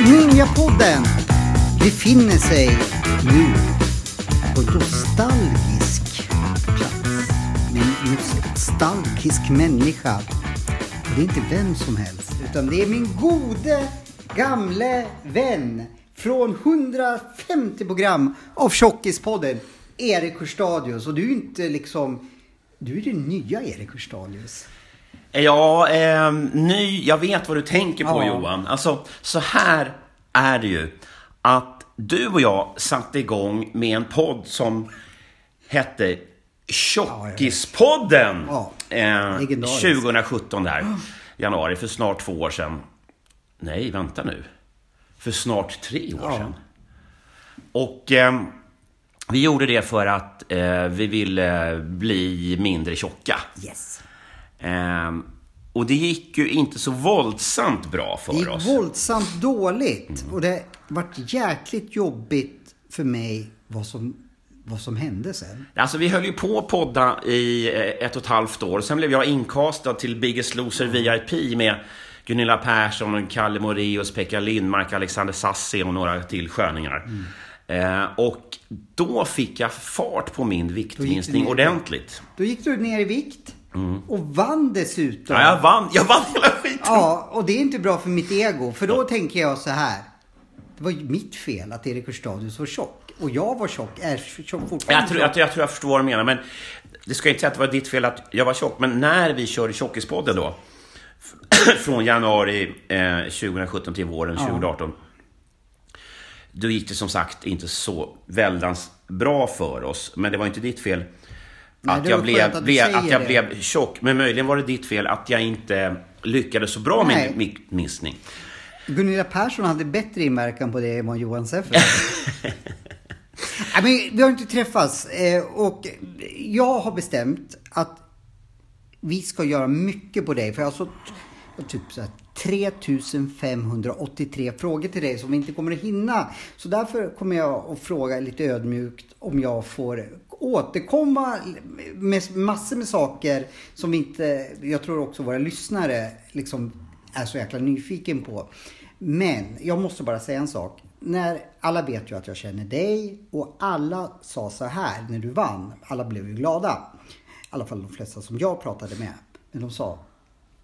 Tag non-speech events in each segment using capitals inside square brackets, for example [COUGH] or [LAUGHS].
Ninjapodden befinner sig nu på nostalgisk plats. Med en nostalgisk människa. Och det är inte vem som helst, utan det är min gode gamle vän från 150 program av Tjockispodden, Erik Hurstadius. Och du är inte liksom... Du är den nya Erik Hurstadius. Ja, eh, ny, jag vet vad du tänker på Ja. Johan. Alltså, så här är det ju. Att du och jag satte igång med en podd som hette Tjockispodden. Ja, eh, legendariskt. 2017 där, januari, för snart två år sedan. Nej, vänta nu. För snart tre år Ja. sedan. Och eh, vi gjorde det för att eh, vi ville bli mindre tjocka. Yes. Ehm, och det gick ju inte så våldsamt bra för Det gick oss. våldsamt dåligt och det vart jäkligt jobbigt för mig vad som, vad som hände sen. Alltså vi höll ju på att podda i eh, ett och ett halvt år. Sen blev jag inkastad till Biggest Loser VIP med Gunilla Persson, Kalle Moraeus, Pekka Lindmark, Alexander Sassi och några till sköningar. Eh, och då fick jag fart på min viktminskning ordentligt. Då gick du ner i vikt och vann dessutom. Mm. Ja, jag vann, jag vann hela skiten! Ja, och det är inte bra för mitt ego. För då tänker jag så här. Det var ju mitt fel att Erik Hurstadius var tjock. Och jag var tjock, är tjock fortfarande. Jag tror, jag, jag tror jag förstår vad du menar, men det ska inte säga att det var ditt fel att jag var tjock, men när vi körde Tjockispodden då, [CLEARS THROAT] från januari eh, 2017 till våren 2018, då gick det som sagt inte så väldans bra för oss. Men det var inte ditt fel att, jag blev, att säger att jag det. blev tjock. Men möjligen var det ditt fel att jag inte lyckades så bra med Nej. min minskning. Gunilla Persson hade bättre inverkan på det än vad Johan Seffer [LAUGHS] Nej, men Vi har inte träffats eh, och jag har bestämt att vi ska göra mycket på dig. För jag har så, typ så här 3583 frågor till dig som vi inte kommer att hinna. Så därför kommer jag att fråga lite ödmjukt om jag får återkomma med massor med saker som vi inte, jag tror också våra lyssnare liksom är så jäkla nyfiken på. Men jag måste bara säga en sak. När, alla vet ju att jag känner dig och alla sa så här när du vann. Alla blev ju glada. I alla fall de flesta som jag pratade med. Men de sa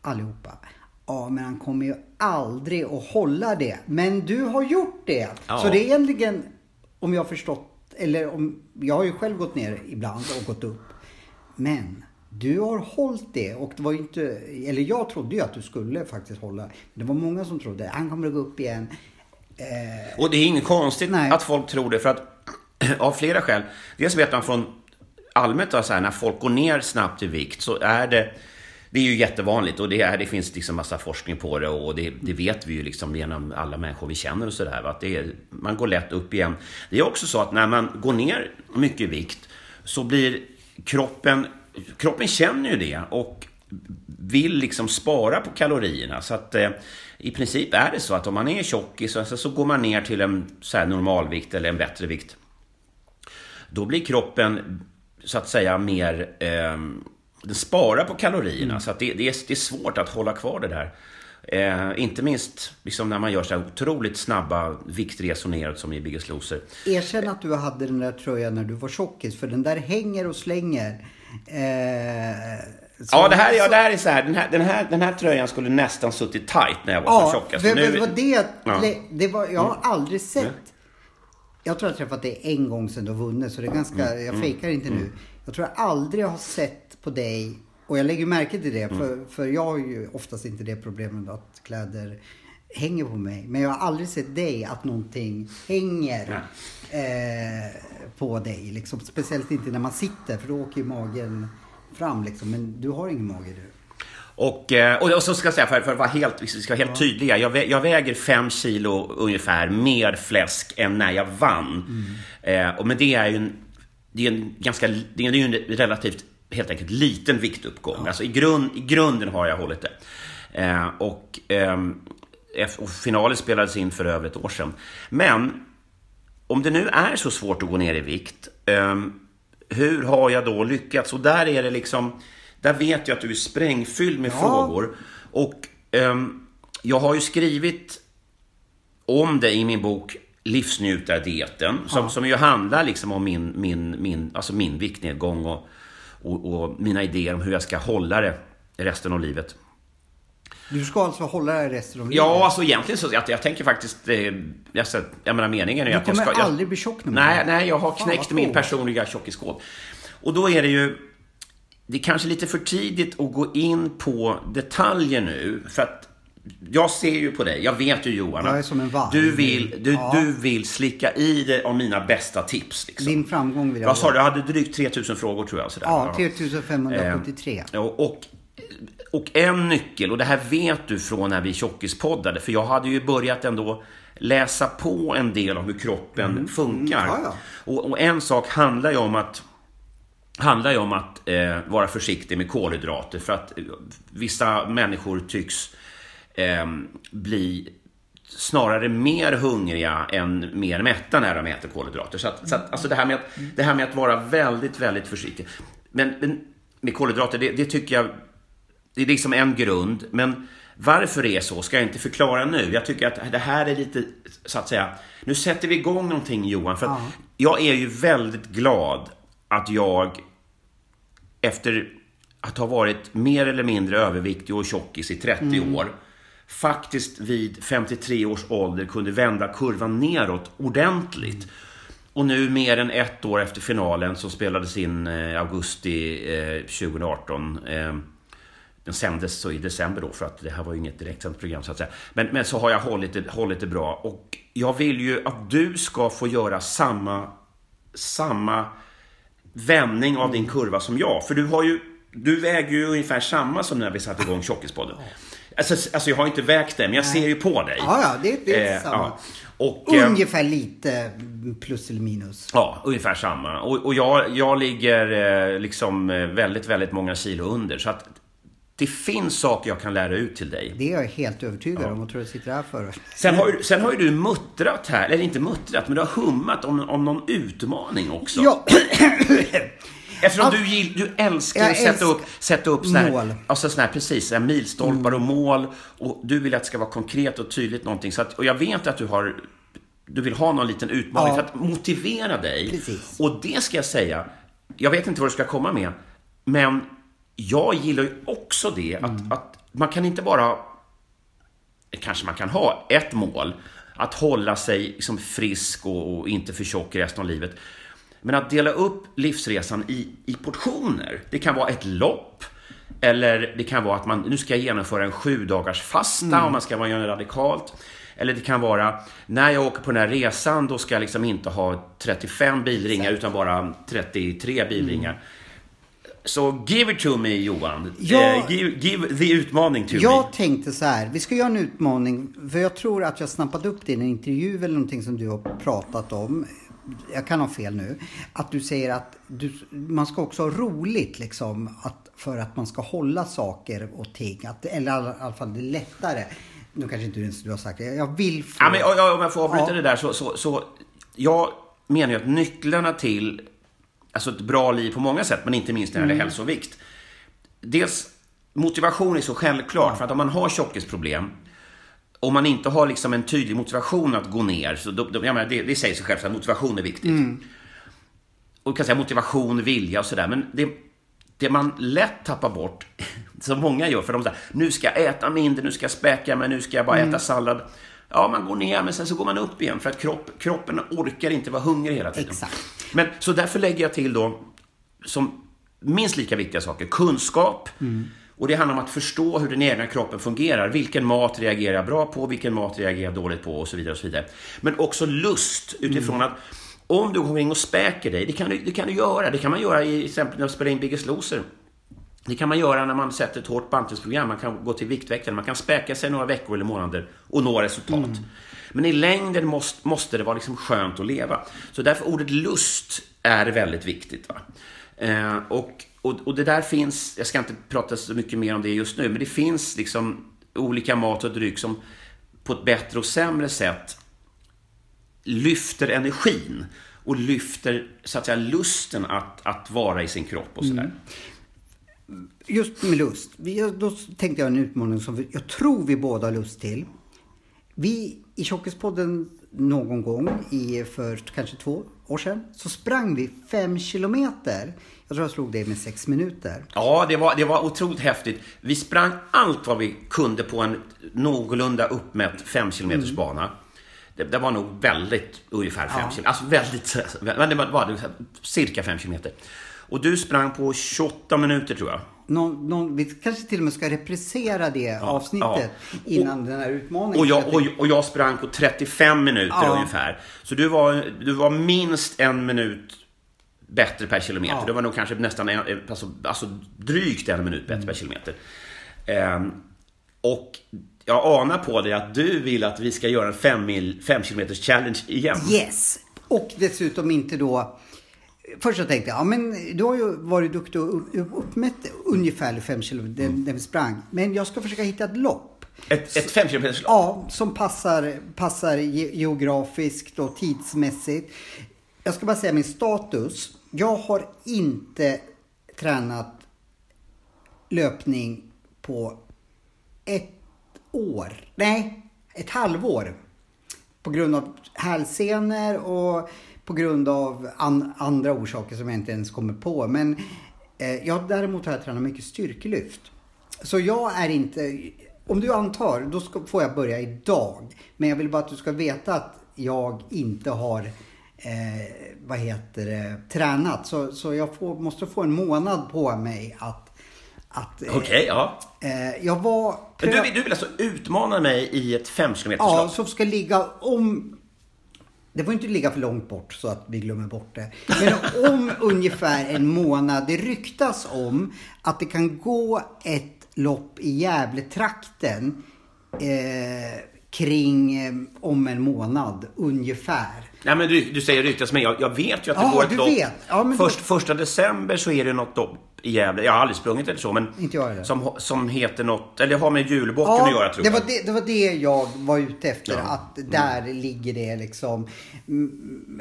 allihopa. Ja, men han kommer ju aldrig att hålla det. Men du har gjort det. Ja. Så det är egentligen, om jag har förstått, eller om, jag har ju själv gått ner ibland och gått upp. Men du har hållit det och det var ju inte, eller jag trodde ju att du skulle faktiskt hålla. Men det var många som trodde, han kommer att gå upp igen. Eh, Och det är inget konstigt Nej. att folk tror det, för att [CLEARS THROAT] av flera skäl. Dels vet man från allmänt så här, när folk går ner snabbt i vikt så är det det är ju jättevanligt och det, är, det finns liksom massa forskning på det och det, det vet vi ju liksom genom alla människor vi känner och sådär. Man går lätt upp igen. Det är också så att när man går ner mycket i vikt så blir kroppen, kroppen känner ju det och vill liksom spara på kalorierna. Så att eh, i princip är det så att om man är tjockis så, så går man ner till en så normalvikt eller en bättre vikt. Då blir kroppen så att säga mer... Eh, den sparar på kalorierna. Så att det, det, är, det är svårt att hålla kvar det där. Eh, inte minst liksom när man gör så här otroligt snabba viktresor neråt som i Biggest Loser. erkänn att du hade den där tröjan när du var tjockis, för den där hänger och slänger. Eh, så- Ja, det här, ja, det här är så här den, här. den här. Den här tröjan skulle nästan suttit tight när jag var som Ja, tjockast. för, Nu- det var det, Ja. det var, jag har aldrig sett. Nej. Jag tror jag har träffat dig en gång sedan du har vunnit, så det är ganska, Mm. jag fejkar inte nu. Jag tror jag aldrig har sett på dig, och jag lägger märke till det, Mm. för, för jag har ju oftast inte det problemet att kläder hänger på mig. Men jag har aldrig sett dig att någonting hänger eh, på dig. Liksom. Speciellt inte när man sitter, för då åker ju magen fram. Liksom. Men du har ingen mage du. Och, eh, och och så ska jag säga, för, för att vara helt, vi ska vara helt tydliga. Jag, vä- jag väger fem kilo ungefär mer fläsk än när jag vann. Eh, och men det är ju en, det är en ganska, det är ju en relativt, helt enkelt liten viktuppgång. Alltså i, grund, i grunden har jag hållit det. Eh, och, ehm, och finalen spelades in för över ett år sedan. Men om det nu är så svårt att gå ner i vikt, ehm, hur har jag då lyckats? Och där är det liksom, där vet jag att du är sprängfylld med Ja. frågor. Och ehm, jag har ju skrivit om det i min bok Livsnjutardieten, som, som ju handlar liksom om min, min, min, alltså min viktnedgång och, och, och mina idéer om hur jag ska hålla det resten av livet. Du ska alltså hålla dig resten av Ja, alltså egentligen så jag, jag tänker faktiskt... Eh, jag, jag menar meningen är Du att jag kommer ska... Jag, aldrig bli tjock nej, nej, jag har Fan, knäckt min personliga tjockiskåp. Och då är det ju... Det är kanske lite för tidigt att gå in på detaljer nu. För att jag ser ju på dig, jag vet ju Johan, Jag är som en varg. du vill, du, Ja. du vill slicka i dig av mina bästa tips. Liksom. Din framgång vill jag Vad sa du? Jag hade drygt 3000 frågor tror jag. Sådär. Ja, 3573. Ja, Och, och en nyckel, och det här vet du från när vi tjockispoddade, för jag hade ju börjat ändå läsa på en del om hur kroppen funkar. Mm. Ja, ja. Och, och en sak handlar ju om att handlar ju om att eh, vara försiktig med kolhydrater för att eh, vissa människor tycks eh, bli snarare mer hungriga än mer mätta när de äter kolhydrater. Så, att, så att, alltså det, här med att, det här med att vara väldigt, väldigt försiktig. Men, men med kolhydrater, det, det tycker jag det är liksom en grund. Men varför det är så ska jag inte förklara nu. Jag tycker att det här är lite, så att säga, nu sätter vi igång någonting Johan. För att jag är ju väldigt glad att jag efter att ha varit mer eller mindre överviktig och tjockis i 30 år faktiskt vid 53 års ålder kunde vända kurvan neråt ordentligt. Och nu mer än ett år efter finalen som spelades in i augusti eh, 2018 eh, den sändes så i december då, för att det här var ju inget direktsänt program så att säga. Men, men så har jag hållit det, hållit det bra. Och jag vill ju att du ska få göra samma, samma vändning av din kurva som jag. För du har ju, du väger ju ungefär samma som när vi satte igång Tjockispodden. Alltså, alltså jag har inte vägt det, men jag ser ju på dig. Ja, ja, det, det är Eh, samma. ja. Och, eh, Ungefär lite plus eller minus. Ja, ungefär samma. Och, och jag, jag ligger eh, liksom eh, väldigt, väldigt många kilo under. Så att det finns saker jag kan lära ut till dig. Det är jag helt övertygad om och tror jag sitter här för. Sen har, sen har ju du muttrat här, eller inte muttrat, men du har hummat om, om någon utmaning också. Ja, [CLEARS THROAT] Eftersom du, gill, du älskar Jag att sätta upp, sätta upp såna här, mål. Alltså såna här, precis, såna här milstolpar och mål. Och du vill att det ska vara konkret och tydligt någonting. Så att, och jag vet att du har du vill ha någon liten utmaning Ja. för att motivera dig. Precis. Och det ska jag säga, jag vet inte vad du ska komma med, men jag gillar ju också det att, Mm. att man kan inte bara, kanske man kan ha ett mål, att hålla sig liksom frisk och, och inte för tjock resten av livet. Men att dela upp livsresan i, i portioner. Det kan vara ett lopp, eller det kan vara att man, nu ska jag genomföra en sju dagars fasta om man ska vara göra radikalt. Eller det kan vara, när jag åker på den här resan, då ska jag liksom inte ha 35 bilringar utan bara 33 bilringar. Så give it to me Johan. Ja. Eh, give, give the utmaning to me. jag tänkte så här. Vi ska göra en utmaning. För jag tror att jag snappat upp det i en intervju eller någonting som du har pratat om. Jag kan ha fel nu. Att du säger att du, man ska också ha roligt liksom. Att, för att man ska hålla saker och ting. Att, eller i alla, fall det är lättare. Nu kanske inte du har sagt det. Jag vill få... Ja, men, om jag får avbryta Ja. det där så, så, så... Jag menar ju att nycklarna till alltså ett bra liv på många sätt, men inte minst när det Mm. gäller hälsovikt. Dels, motivation är så självklart, för att om man har tjockisproblem, om man inte har liksom en tydlig motivation att gå ner, så då, då, jag menar, det, det säger sig självt att motivation är viktigt. Mm. Och kan säga motivation, vilja och sådär, men det, det man lätt tappar bort, [LAUGHS] som många gör, för de säger nu ska jag äta mindre, nu ska jag späka mig, nu ska jag bara Mm. äta sallad. Ja, man går ner, men sen så går man upp igen, för att kropp, kroppen orkar inte vara hungrig hela tiden. Exakt. Men, så därför lägger jag till då, som minst lika viktiga saker, kunskap. Och det handlar om att förstå hur den egna kroppen fungerar. Vilken mat reagerar jag bra på? Vilken mat reagerar jag dåligt på? Och så vidare. Och så vidare. Men också lust utifrån att om du går omkring och späker dig, det kan, du, det kan du göra. Det kan man göra i till exempel när du spelar in Biggest Loser. Det kan man göra när man sätter ett hårt bantningsprogram. Man kan gå till Viktväktaren. Man kan späka sig några veckor eller månader och nå resultat. Men i längden måste, måste det vara liksom skönt att leva. Så därför ordet lust är väldigt viktigt. Va? Eh, och, och, och det där finns, jag ska inte prata så mycket mer om det just nu, men det finns liksom olika mat och dryck som på ett bättre och sämre sätt lyfter energin och lyfter så att säga lusten att, att vara i sin kropp och sådär. Mm. Just med lust. Då tänkte jag en utmaning som jag tror vi båda har lust till. Vi i Tjockispodden någon gång i, för kanske två år sedan så sprang vi fem kilometer. Jag tror jag slog det med sex minuter. Ja, det var, det var otroligt häftigt. Vi sprang allt vad vi kunde på en någorlunda uppmätt fem kilometers mm. bana. Det, det, var nog väldigt, ungefär fem ja. kilometer. Alltså väldigt, [LAUGHS] men det var, var det, cirka fem kilometer. Och du sprang på 28 minuter tror jag. Någon, någon, vi kanske till och med ska reprisera det ja, avsnittet ja. innan och, den här utmaningen. Och jag, och, och jag sprang på 35 minuter ja. ungefär. Så du var, du var minst en minut bättre per kilometer. Ja. Det var nog kanske nästan en, alltså, alltså drygt en minut bättre mm. per kilometer. Um, och jag anar på dig att du vill att vi ska göra en fem, mil, fem kilometers challenge igen. Yes! Och dessutom inte då Först så tänkte jag, ja men du har ju varit duktig och uppmätt ungefär 5 kilometer mm. när vi sprang. Men jag ska försöka hitta ett lopp. Ett, ett 5 kilometers lopp? Ja, som passar, passar geografiskt och tidsmässigt. Jag ska bara säga min status. Jag har inte tränat löpning på ett år. Nej, ett halvår. På grund av hälsenor och på grund av an, andra orsaker som jag inte ens kommer på. Men eh, jag däremot har jag tränat mycket styrkelyft. Så jag är inte, om du antar, då ska, får jag börja idag. Men jag vill bara att du ska veta att jag inte har eh, vad heter det, tränat. Så, så jag får, måste få en månad på mig att att, eh, Okej, okay, ja. Eh, jag var... Du, du vill alltså utmana mig i ett 5 km Ja, som ska ligga om det får inte ligga för långt bort så att vi glömmer bort det. Men om [LAUGHS] ungefär en månad. Det ryktas om att det kan gå ett lopp i Gävletrakten eh, kring eh, om en månad ungefär. Nej men du, du säger ryktas men jag, jag vet ju att det ja, går ett lopp. Vet. Ja, Först, första december så är det något lopp i Gävle. Jag har aldrig sprungit eller så men. Inte jag heller. Som, som heter något, eller har med julbocken ja, att göra tror det jag. Var det, det var det jag var ute efter. Ja. Att där mm. ligger det liksom mm,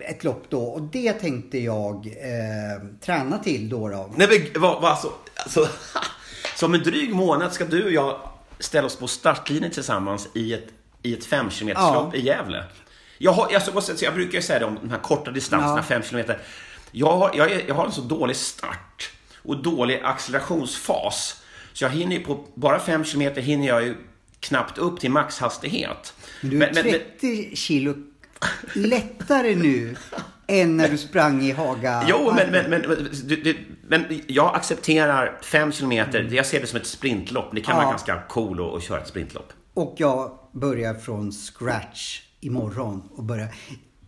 ett lopp då. Och det tänkte jag eh, träna till då. då. Nej men vad, vad alltså, alltså [LAUGHS] Som en dryg månad ska du och jag ställa oss på startlinjen tillsammans i ett, i ett 5 km lopp i Gävle. Jag, har, jag, jag, jag brukar ju säga det om de här korta distanserna, 5 ja. km. Jag har, jag, jag har en så dålig start och dålig accelerationsfas. Så jag hinner på bara 5 km hinner jag ju knappt upp till maxhastighet. Men du är men, 30 men, kilo lättare nu än när du sprang i Haga. Jo, men, men, men, men, men jag accepterar 5 kilometer. Mm. Jag ser det som ett sprintlopp. Det kan ja. vara ganska cool att, att köra ett sprintlopp. Och jag börjar från scratch imorgon och börjar.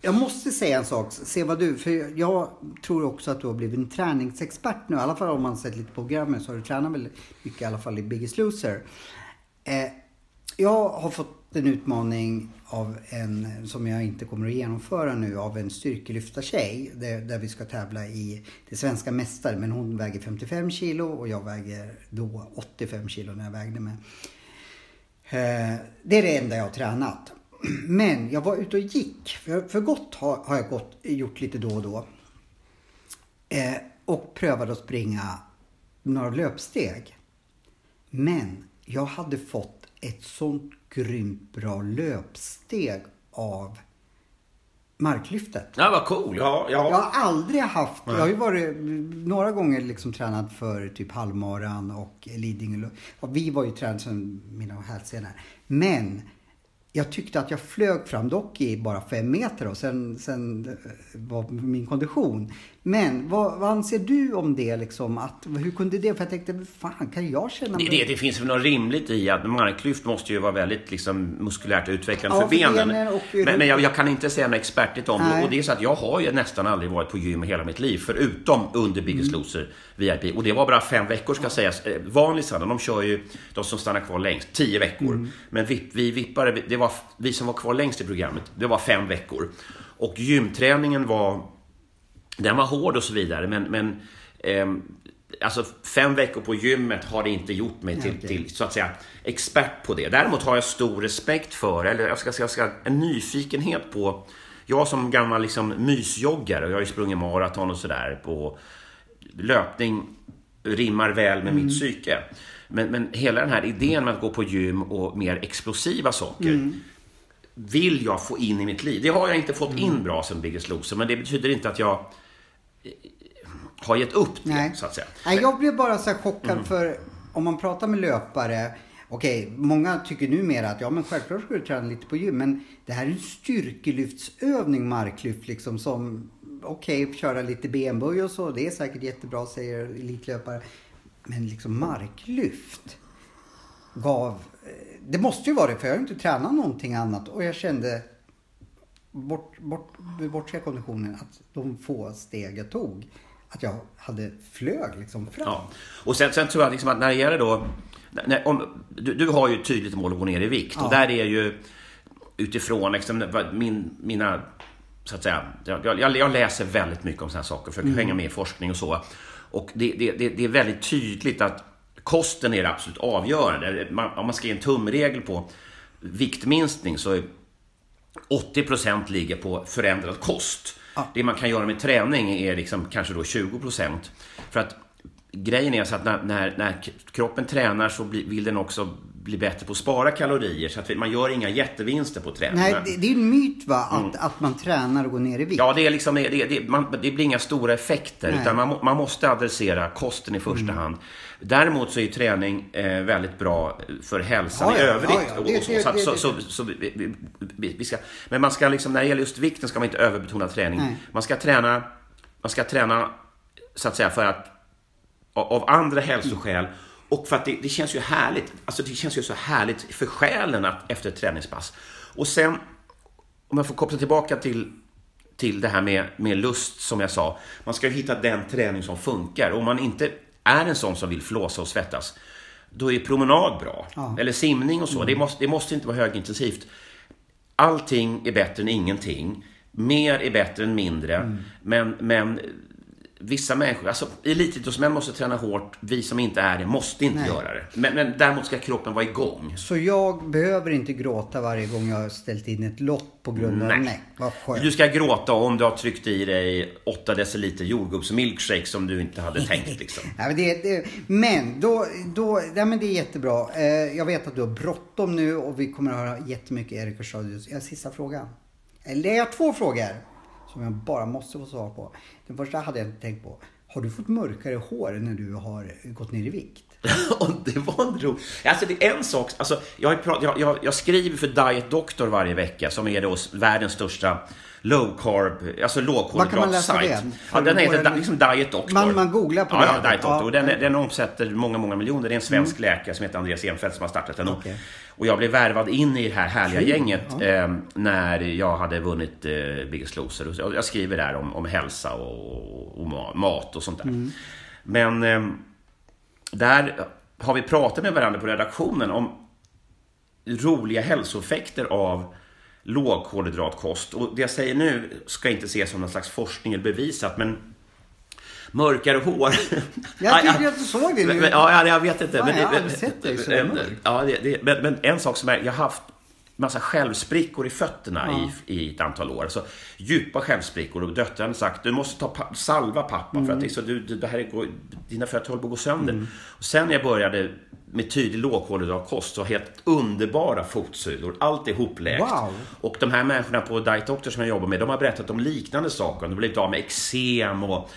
Jag måste säga en sak, se vad du, för jag tror också att du har blivit en träningsexpert nu. I alla fall om man sett lite på programmet så har du tränat väldigt mycket, i alla fall i Biggest Loser. Eh, jag har fått en utmaning av en, som jag inte kommer att genomföra nu, av en styrkelyftartjej. Där, där vi ska tävla i det svenska mästare. Men hon väger 55 kilo och jag väger då 85 kilo när jag vägde mig. Eh, det är det enda jag har tränat. Men jag var ute och gick. För, för gott har, har jag gått, gjort lite då och då. Eh, och prövade att springa några löpsteg. Men jag hade fått ett sånt grymt bra löpsteg av marklyftet. Ja, vad cool. Ja, ja. Jag har aldrig haft, jag har ju varit några gånger liksom tränad för typ halvmaran och Lidingö. Och vi var ju tränade som mina hälsenor. Men jag tyckte att jag flög fram, dock i bara fem meter och sen, sen eh, var min kondition. Men vad, vad, anser du om det liksom? Att, hur kunde det? För jag tänkte, fan kan jag känna mig... Det, det, finns väl något rimligt i att marklyft måste ju vara väldigt liksom, muskulärt utvecklande ja, för, för benen. benen och... Men, men jag, jag, kan inte säga något expertigt om det. Och det är så att jag har ju nästan aldrig varit på gym i hela mitt liv. Förutom under Biggest mm. Loser VIP. Och det var bara fem veckor ska sägas. Eh, vanlisarna, de kör ju, de som stannar kvar längst, tio veckor. Mm. Men vi, vi vippare, det var vi som var kvar längst i programmet, det var fem veckor. Och gymträningen var den var hård och så vidare, men, men eh, alltså fem veckor på gymmet har det inte gjort mig till, till så att säga expert på det. Däremot har jag stor respekt för, eller jag ska säga, jag ska, en nyfikenhet på, jag som gammal liksom mysjoggare, och jag har ju sprungit maraton och sådär på löpning rimmar väl med mitt psyke. Men, men hela den här idén med att gå på gym och mer explosiva saker vill jag få in i mitt liv. Det har jag inte fått in bra som Biggest Loser, men det betyder inte att jag har gett upp det, Nej. så att säga. Nej, jag blev bara så chockad Mm. för om man pratar med löpare. Okej, många tycker numera att ja men självklart ska du träna lite på gym. Men det här är en styrkelyftsövning, marklyft liksom som okej, köra lite benböj och så. Det är säkert jättebra säger elitlöpare. Men liksom marklyft gav, eh, det måste ju vara det för jag har inte tränat någonting annat och jag kände bort, bort, bortse konditionen att de få steg jag tog att jag hade flög liksom fram. Ja. Och sen, sen tror jag liksom att när det gäller då... När, om, du, du har ju ett tydligt mål att gå ner i vikt. Ja. Och där är ju utifrån liksom, min, mina... Så att säga, jag, jag, jag läser väldigt mycket om sådana saker, försöker hänga med i forskning och så. Och det, det, det, det är väldigt tydligt att kosten är det absolut avgörande. Man, om man ska ge en tumregel på viktminskning så 80% ligger på förändrad kost. Det man kan göra med träning är liksom kanske då 20%. För att grejen är så att när, när, när kroppen tränar så blir, vill den också bli bättre på att spara kalorier. Så att man gör inga jättevinster på träning. Nej, det, det är en myt va, att, att man tränar och går ner i vikt. Mm. Ja, det, är liksom, det, det, man, det blir inga stora effekter. Nej. Utan man, man måste adressera kosten i första hand. Däremot så är ju träning eh, väldigt bra för hälsan Ja, i övrigt. men man ska liksom, när det gäller just vikten ska man inte överbetona träning. Nej. Man ska träna, man ska träna så att säga för att av av andra hälsoskäl och för att det, det känns ju härligt. Alltså det känns ju så härligt för själen att, efter ett träningspass. Och sen, om jag får koppla tillbaka till, till det här med, med lust som jag sa. Man ska ju hitta den träning som funkar. Om man inte är en sån som vill flåsa och svettas, då är promenad bra. Ja. Eller simning och så. Det, måste, det måste inte vara högintensivt. Allting är bättre än ingenting. Mer är bättre än mindre. Men, men vissa människor, alltså elitidrottsmän måste träna hårt. Vi som inte är det måste inte Nej. göra det. Men, men däremot ska kroppen vara igång. Så jag behöver inte gråta varje gång jag har ställt in ett lopp på grund av... Nej. Nej, vad skönt. Du ska gråta om du har tryckt i dig 8 deciliter jordgubbsmilkshake som du inte hade tänkt. [LAUGHS] Liksom. Ja, men, det, det, men då, då, ja, men det är jättebra. Eh, jag vet att du har bråttom nu och vi kommer att höra jättemycket Erik Hörstadius. Jag har sista frågan. Eller jag har två frågor som jag bara måste få svar på. Den första hade jag inte tänkt på. Har du fått mörkare hår när du har gått ner i vikt? [LAUGHS] Och det var en ro... Alltså det är en sak, alltså, jag, prat, jag, jag, jag skriver för Diet Doctor varje vecka som är då världens största low carb, alltså lågkolhydrat-sajt. det? Ja, den heter da, liksom Diet Doctor. Man- man googlar på ja, det. Ja, Diet Doctor. Ja. Och den, den omsätter många, många miljoner. Det är en svensk läkare som heter Andreas Enfeldt som har startat den. Okej. Och jag blev värvad in i det här härliga Kul. gänget Ja. eh, när jag hade vunnit eh, Biggest Loser. Så- Jag skriver där om, om hälsa och, och ma- mat och sånt där. Mm. Men eh, där har vi pratat med varandra på redaktionen om roliga hälsoeffekter av lågkolhydratkost. Och det jag säger nu ska inte ses som någon slags forskning eller bevisat, men mörkare hår. [LAUGHS] Jag tycker att du såg det nu. Ja, ja, jag vet inte. Fan, men jag har aldrig sett dig så mörk. Ja, det, det, men, men en sak som är, jag har haft massa självsprickor i fötterna Ja. i, i ett antal år. Så djupa självsprickor och döttran har sagt du måste ta pa- salva pappa för Mm. att det, är så, du, det här är, dina fötter håller på att gå sönder. Och sen när jag började med tydlig lågkolhydratkost så helt underbara fotsulor. Allt är hopläkt. Wow. Och de här människorna på Diet Doctor som jag jobbar med, de har berättat om liknande saker. De har blivit av med eksem och,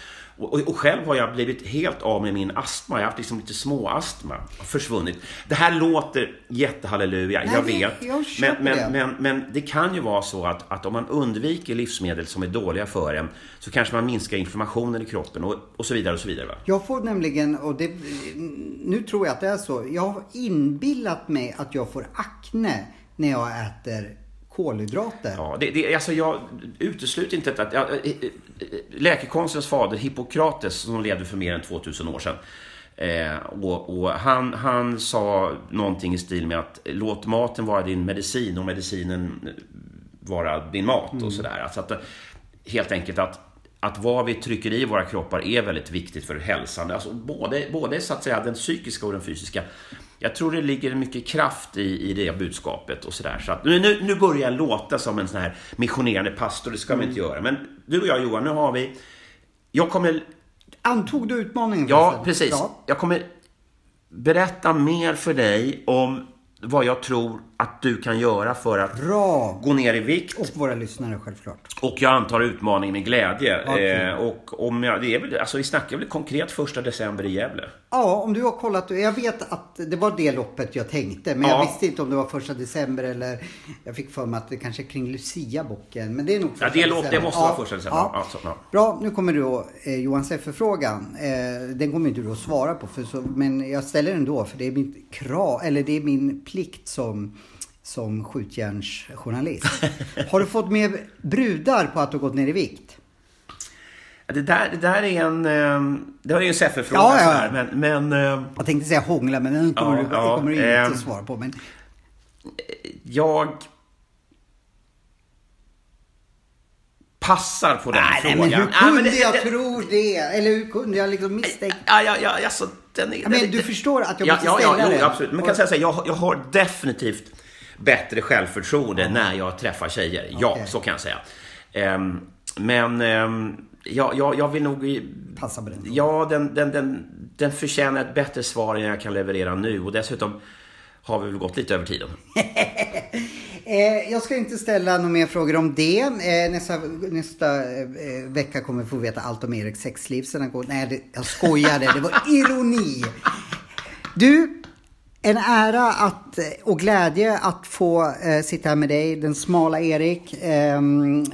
och, och själv har jag blivit helt av med min astma. Jag har haft liksom lite småastma. Försvunnit. Det här låter jättehalleluja, Nej, jag vet. jag köper men, det. men, men, men det kan ju vara så att, att om man undviker livsmedel som är dåliga för en så kanske man minskar inflammationen i kroppen och, och så vidare. och så vidare va? Jag får nämligen, och det, nu tror jag att det är så. Jag har inbillat mig att jag får akne när jag äter kolhydrater. Ja, det, det, alltså jag utesluter inte att... Ja, eh, eh, läkekonstens fader Hippokrates, som levde för mer än 2000 år sedan, eh, och, och han, han sa någonting i stil med att låt maten vara din medicin och medicinen vara din mat och sådär. Alltså att, eh, helt enkelt att att vad vi trycker i våra kroppar är väldigt viktigt för hälsan. Alltså både, både så att säga den psykiska och den fysiska. Jag tror det ligger mycket kraft i, i det budskapet och sådär. Så att nu, nu, börjar jag låta som en sån här missionerande pastor, det ska vi inte göra. Men du och jag Johan, nu har vi... Jag kommer... Antog du utmaningen? Ja, precis. Ja. Jag kommer berätta mer för dig om vad jag tror att du kan göra för att Bra! gå ner i vikt. Och våra lyssnare självklart. Och jag antar utmaningen med glädje. Okej. Eh, och om jag, det är väl, alltså vi snackar väl konkret första december i Gävle. Ja, om du har kollat. Jag vet att det var det loppet jag tänkte. Men Ja. jag visste inte om det var första december eller jag fick för mig att det kanske är kring Lucia-bocken. Men det är nog första Ja, det, låter, det måste Ja, vara första december. ja. Ja. så, ja. Bra, nu kommer då eh, Johan Seffer-frågan. Eh, den kommer inte du att svara på, för så, men jag ställer den då för det är min krav, eller det är min plikt som, som skjutjärnsjournalist. [LAUGHS] har du fått med brudar på att du gått ner i vikt? Det, där, det där är en... eh, Det var ju en Seffer-fråga. Ja, ja, ja. sådär, Men, men eh, Jag tänkte säga hångla, men den kommer Ja, du, ja, kommer du inte ehm. att svara på. Men jag... Passar på den Nej, nej, frågan. men hur Ja, kunde det- jag det- tro det? Eller hur kunde jag liksom misstänka? Ja, ja, ja, alltså, den är, Ja, men den- du förstår att jag ja, måste ja, ställa ja, den. absolut. Man kan Och- säga så här, jag, jag har definitivt bättre självförtroende när jag träffar tjejer. Ja, så kan jag säga. Ehm, men ehm, ja, ja, jag vill nog... Passa på den. Ja, den, den, den, den förtjänar ett bättre svar än jag kan leverera nu. Och dessutom har vi väl gått lite över tiden. [LAUGHS] Eh, jag ska inte ställa några mer frågor om det. Eh, nästa nästa eh, vecka kommer vi få veta allt om Eriks sexliv. Sen han går, nej, det, jag skojade. Det var [LAUGHS] ironi. Du, en ära att, och glädje att få sitta här med dig, den smala Erik. ehm,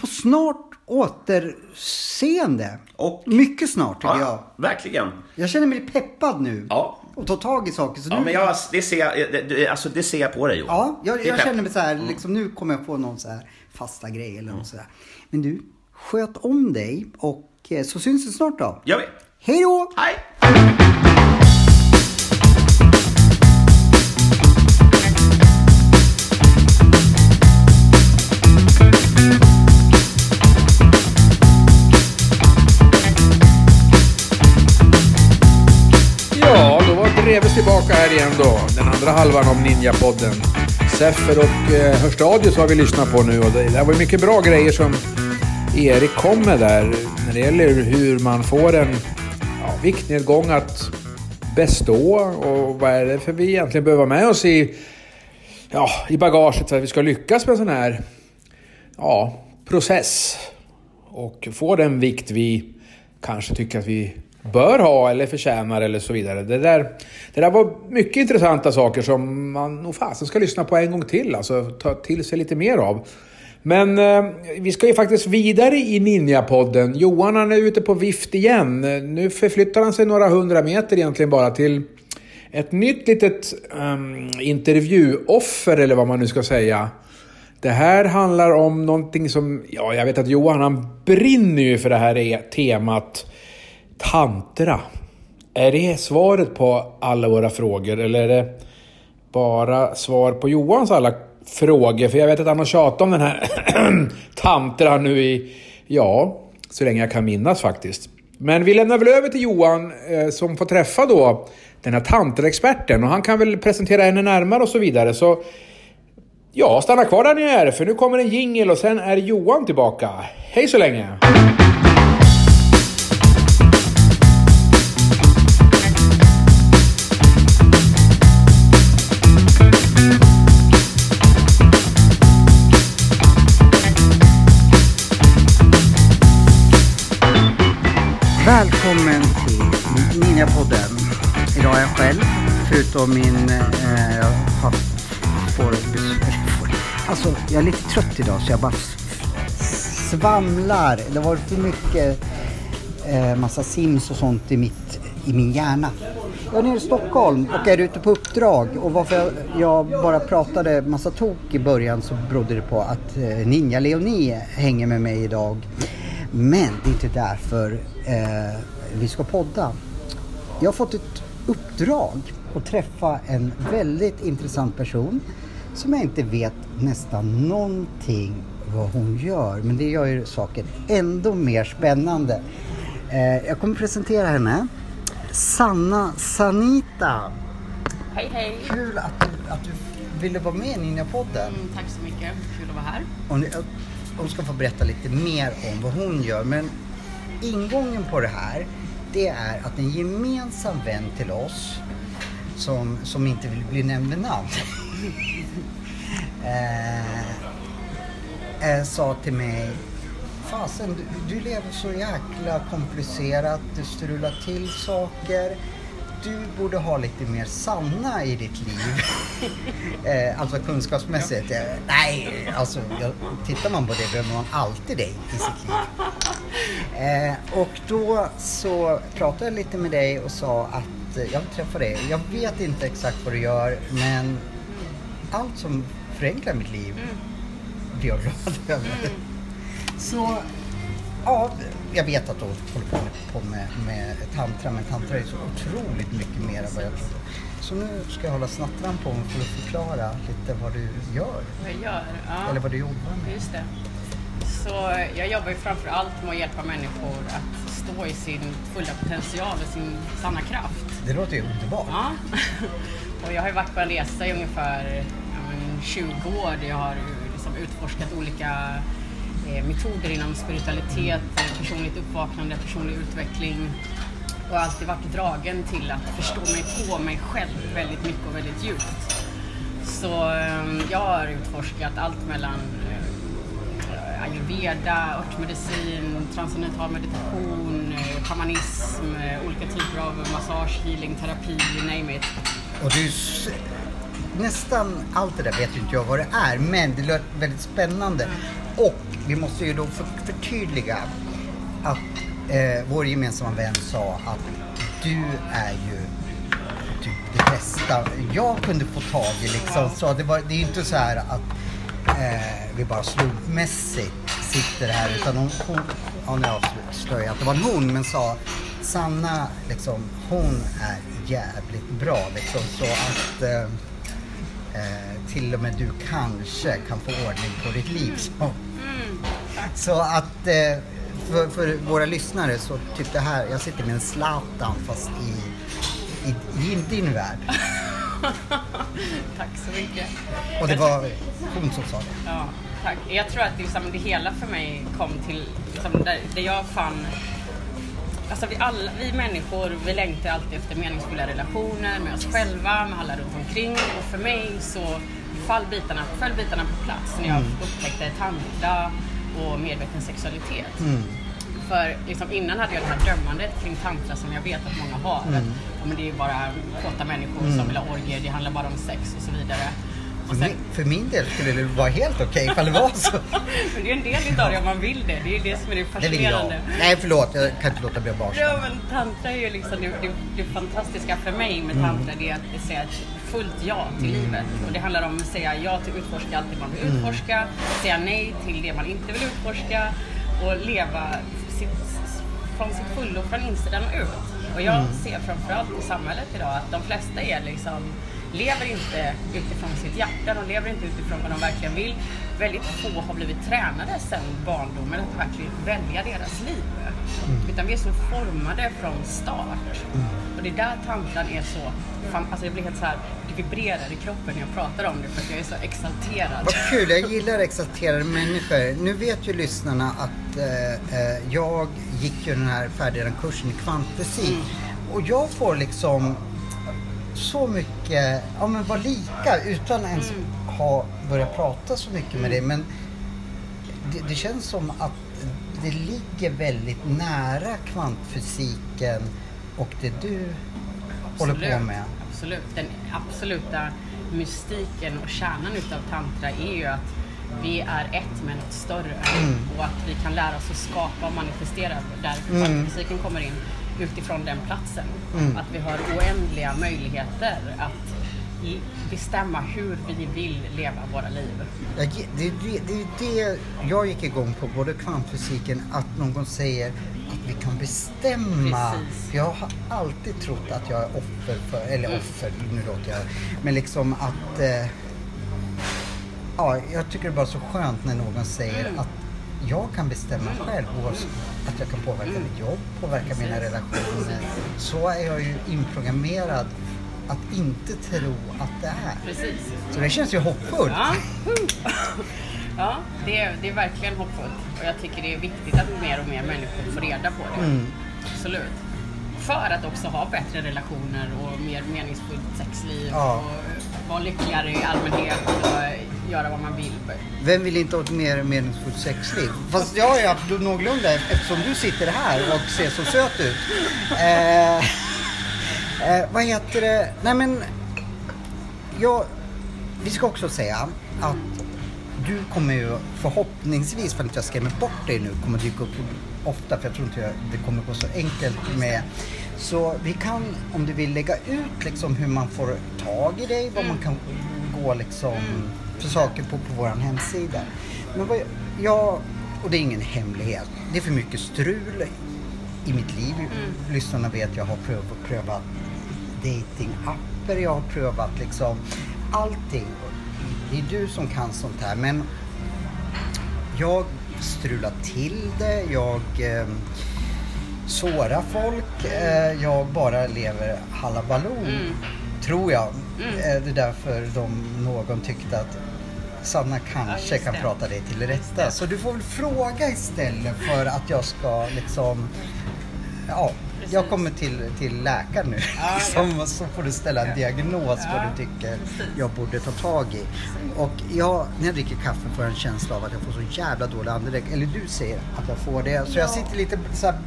på snart återseende. Och- Mycket snart tycker jag. Ja, verkligen. Jag känner mig peppad nu. Ja. Och ta tag i saker. Så Ja, nu, men jag, det, ser jag, det, det, alltså, det ser jag på dig Johan. Ja, jag, jag känner mig så här, liksom, nu kommer jag få någon så här fasta grej eller något sådär. Men du, sköt om dig och eh, så syns vi snart då. Gör vi. Hej då! Hej! Då tillbaka här igen då. Den andra halvan av Ninja-podden. Seffer och eh, Hörstadius har vi lyssnat på nu och det, det var mycket bra grejer som Erik kom med där. När det gäller hur man får en ja, viktnedgång att bestå och vad är det för vi egentligen behöver ha med oss i, ja, i bagaget för att vi ska lyckas med en sån här ja, process. Och få den vikt vi kanske tycker att vi bör ha eller förtjänar eller så vidare. Det där, det där var mycket intressanta saker som man nog fasen ska lyssna på en gång till. Alltså ta till sig lite mer av. Men eh, vi ska ju faktiskt vidare i Ninja-podden. Johan han är ute på vift igen. Nu förflyttar han sig några hundra meter egentligen bara till ett nytt litet um, intervjuoffer eller vad man nu ska säga. Det här handlar om någonting som, ja jag vet att Johan han brinner ju för det här e-, temat tantra. Är det svaret på alla våra frågor eller är det bara svar på Johans alla frågor? För jag vet att han har tjatat om den här [CLEARS THROAT] tantra nu i, ja, så länge jag kan minnas faktiskt. Men vi lämnar väl över till Johan eh, som får träffa då den här tantraexperten och han kan väl presentera henne närmare och så vidare. Så Ja, stanna kvar där ni är, för nu kommer en jingel och sen är Johan tillbaka. Hej så länge! Själv, förutom min... Eh, jag har, får, får, alltså, jag är lite trött idag så jag bara svamlar. Det var för mycket eh, massa sims och sånt i, mitt, i min hjärna. Jag är nere i Stockholm och är ute på uppdrag. Och varför jag, jag bara pratade massa tok i början så berodde det på att eh, Ninja Leonie hänger med mig idag. Men det är inte därför eh, vi ska podda. Jag har fått ett uppdrag att träffa en väldigt intressant person som jag inte vet nästan någonting vad hon gör. Men det gör ju saken ändå mer spännande. Eh, jag kommer presentera henne. Sanna Sanita. Hej hej! Kul att du, att du ville vara med i Ninjapodden. Mm, tack så mycket, kul att vara här. Hon, hon ska få berätta lite mer om vad hon gör. Men ingången på det här, det är att en gemensam vän till oss som, som inte vill bli nämnd med namn [LAUGHS] eh, eh, sa till mig Fasen, du, du lever så jäkla komplicerat, du strular till saker. Du borde ha lite mer Sanna i ditt liv. [LAUGHS] eh, alltså kunskapsmässigt. Eh, nej, alltså jag, tittar man på det behöver man alltid dig i sitt liv. Eh, och då så pratade jag lite med dig och sa att eh, jag vill träffa dig. Jag vet inte exakt vad du gör men allt som förenklar mitt liv blir jag glad [LAUGHS] över. Så ja, jag vet att du håller på med, med tantra men tantra är så otroligt mycket mer än vad jag trodde. Så nu ska jag hålla snattran på mig för att förklara lite vad du gör. Vad jag gör? Ja, Eller vad du jobbar med. just det. Så jag jobbar ju framför allt med att hjälpa människor att stå i sin fulla potential och sin sanna kraft. Det låter ju underbart. Ja. [LAUGHS] Och jag har ju varit på en resa i ungefär ja, men 20 år där jag har liksom utforskat olika metoder inom spiritualitet, eh, personligt uppvaknande, personlig utveckling och har alltid varit dragen till att förstå mig på mig själv väldigt mycket och väldigt djupt. Så eh, jag har utforskat allt mellan eh, ayurveda, örtmedicin, transcendental meditation, eh, shamanism, eh, olika typer av massage, healing, terapi, you name it. Och du, nästan allt det där vet ju inte jag vad det är, men det låter väldigt spännande. Och vi måste ju då för, förtydliga att eh, vår gemensamma vän sa att du är ju typ det bästa jag kunde få tag i liksom. Så det, var, det är ju inte så här att eh, vi bara slumpmässigt sitter här utan hon, hon ja nu avslöjar jag att det var en hon men sa Sanna liksom, hon är jävligt bra liksom så att eh, eh till och med du kanske kan få ordning på ditt liv. Så, så att eh, för, för våra lyssnare så typ det här, jag sitter med en Zlatan fast i, i, i din värld. [LAUGHS] Tack så mycket. Och det var hon som sa det. Ja, tack. Jag tror att liksom det hela för mig kom till liksom där, där jag fann Alltså vi, alla, vi människor vi längtar alltid efter meningsfulla relationer med oss själva, med alla runt omkring. Och för mig så fall bitarna, föll bitarna på plats när jag upptäckte tantra och medveten sexualitet. För liksom innan hade jag det här dömandet kring tantra som jag vet att många har. Att, ja, men det är bara kåta människor som vill ha orgier, det handlar bara om sex och så vidare. Och För, sen, min, för min del skulle det vara helt okej ifall det var så. [LAUGHS] men det är en del utav det om man vill det. Det är det som är det Det fascinerande. Nej förlåt, jag kan inte låta bli barnslig. Ja, men tantra är ju liksom det, det, det fantastiska för mig med tantra det är att säga ett fullt ja till livet. Och det handlar om att säga ja till att utforska allt det man vill utforska, säga nej till det man inte vill utforska och leva sitt, från sitt fullo från insidan och ut. Och jag ser framförallt i samhället idag att de flesta är liksom lever inte utifrån sitt hjärta, de lever inte utifrån vad de verkligen vill. Väldigt få har blivit tränade sedan barndomen att verkligen välja deras liv. Utan vi är så formade från start. Och det är där tantran är så, fan, alltså jag blir helt så här, det vibrerar i kroppen när jag pratar om det för att jag är så exalterad. Vad kul, jag [LAUGHS] gillar exalterade människor. Nu vet ju lyssnarna att eh, eh, jag gick ju den här färdiga kursen i kvantfysik. Och jag får liksom så mycket, ja men vara lika utan ens ha börjat prata så mycket med dig. Men det, det känns som att det ligger väldigt nära kvantfysiken och det du håller på Absolut, med. Absolut. Den absoluta mystiken och kärnan utav tantra är ju att vi är ett med något större Mm. och att vi kan lära oss att skapa och manifestera därför mm. fysiken kommer in utifrån den platsen. Mm. Att vi har oändliga möjligheter att bestämma hur vi vill leva våra liv. Det är det, det, det jag gick igång på, både kvantfysiken, att någon säger att vi kan bestämma. Precis. Jag har alltid trott att jag är offer för, eller offer, nu låter jag, men liksom att eh, ja, jag tycker det är bara så skönt när någon säger att jag kan bestämma själv att jag kan påverka mitt jobb, påverka mina relationer. Så är jag ju inprogrammerad att inte tro att det är. Precis. Så det känns ju hoppfullt. Ja, ja det, är, det är verkligen hoppfullt. Och jag tycker det är viktigt att mer och mer människor får reda på det. Mm. Absolut. För att också ha bättre relationer och mer meningsfullt sexliv. Ja. Och vara lyckligare i allmänhet och göra vad man vill. Vem vill inte ha ett mer meningsfullt sexliv? Fast jag har ju haft någorlunda eftersom du sitter här och ser så söt ut. [LAUGHS] Eh, eh, vad heter det? Nej men, jag, vi ska också säga att du kommer ju förhoppningsvis, för att jag skrämmer bort dig nu, kommer dyka upp ofta för jag tror inte det kommer gå så enkelt med. Så vi kan, om du vill, lägga ut liksom hur man får tag i dig, vad man kan gå liksom för saker på, på vår hemsida. Men vad jag- jag, och det är ingen hemlighet, det är för mycket strul i mitt liv. Lyssnarna vet jag har prövat, prövat datingapper, jag har prövat liksom allting. Det är du som kan sånt här men jag strular till det, jag eh, sårar folk, eh, jag bara lever halabaloo. Tror jag. Eh, det är därför de, någon tyckte att Sanna kanske just kan prata dig till rätta. Så du får väl fråga istället för att jag ska liksom Ja, jag kommer till, till läkaren nu. Ja, liksom, [LAUGHS] och så får du ställa en diagnos vad du tycker jag borde ta tag i. Och jag, när jag dricker kaffe får jag en känsla av att jag får så jävla dålig andedräkt. Eller du säger att jag får det. Så jag sitter lite så här,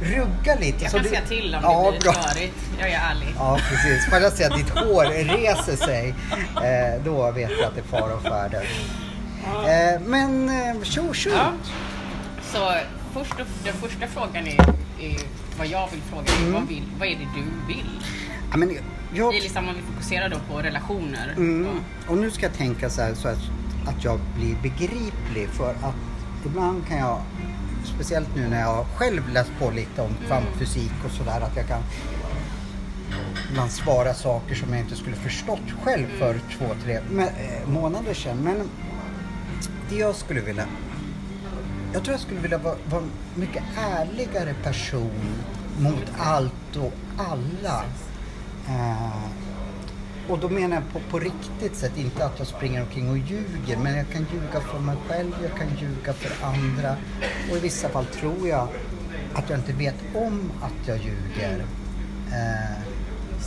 ruggar lite. Jag kan du- säga till om ja, det blir bra. störigt. Jag är ärlig. Ja, precis. Får jag säga att ditt hår reser sig, eh, då vet jag att det är fara och färde. Eh, men eh, tjo tjo! Ja. Så först och, den första frågan är, är vad jag vill fråga. är, Vad, vill, vad är det du vill? Ja, men jag, Det är liksom om vi fokuserar då på relationer. Mm. Och- Och nu ska jag tänka så här så att, att jag blir begriplig för att ibland kan jag, speciellt nu när jag själv läst på lite om kvantfysik och sådär, att jag kan ibland svara saker som jag inte skulle förstått själv för två, tre eh, månader sedan. Men det jag skulle vilja jag tror jag skulle vilja vara, vara en mycket ärligare person mot allt och alla. Eh, och då menar jag på, på riktigt sätt, inte att jag springer omkring och ljuger, men jag kan ljuga för mig själv, jag kan ljuga för andra. Och i vissa fall tror jag att jag inte vet om att jag ljuger. Eh,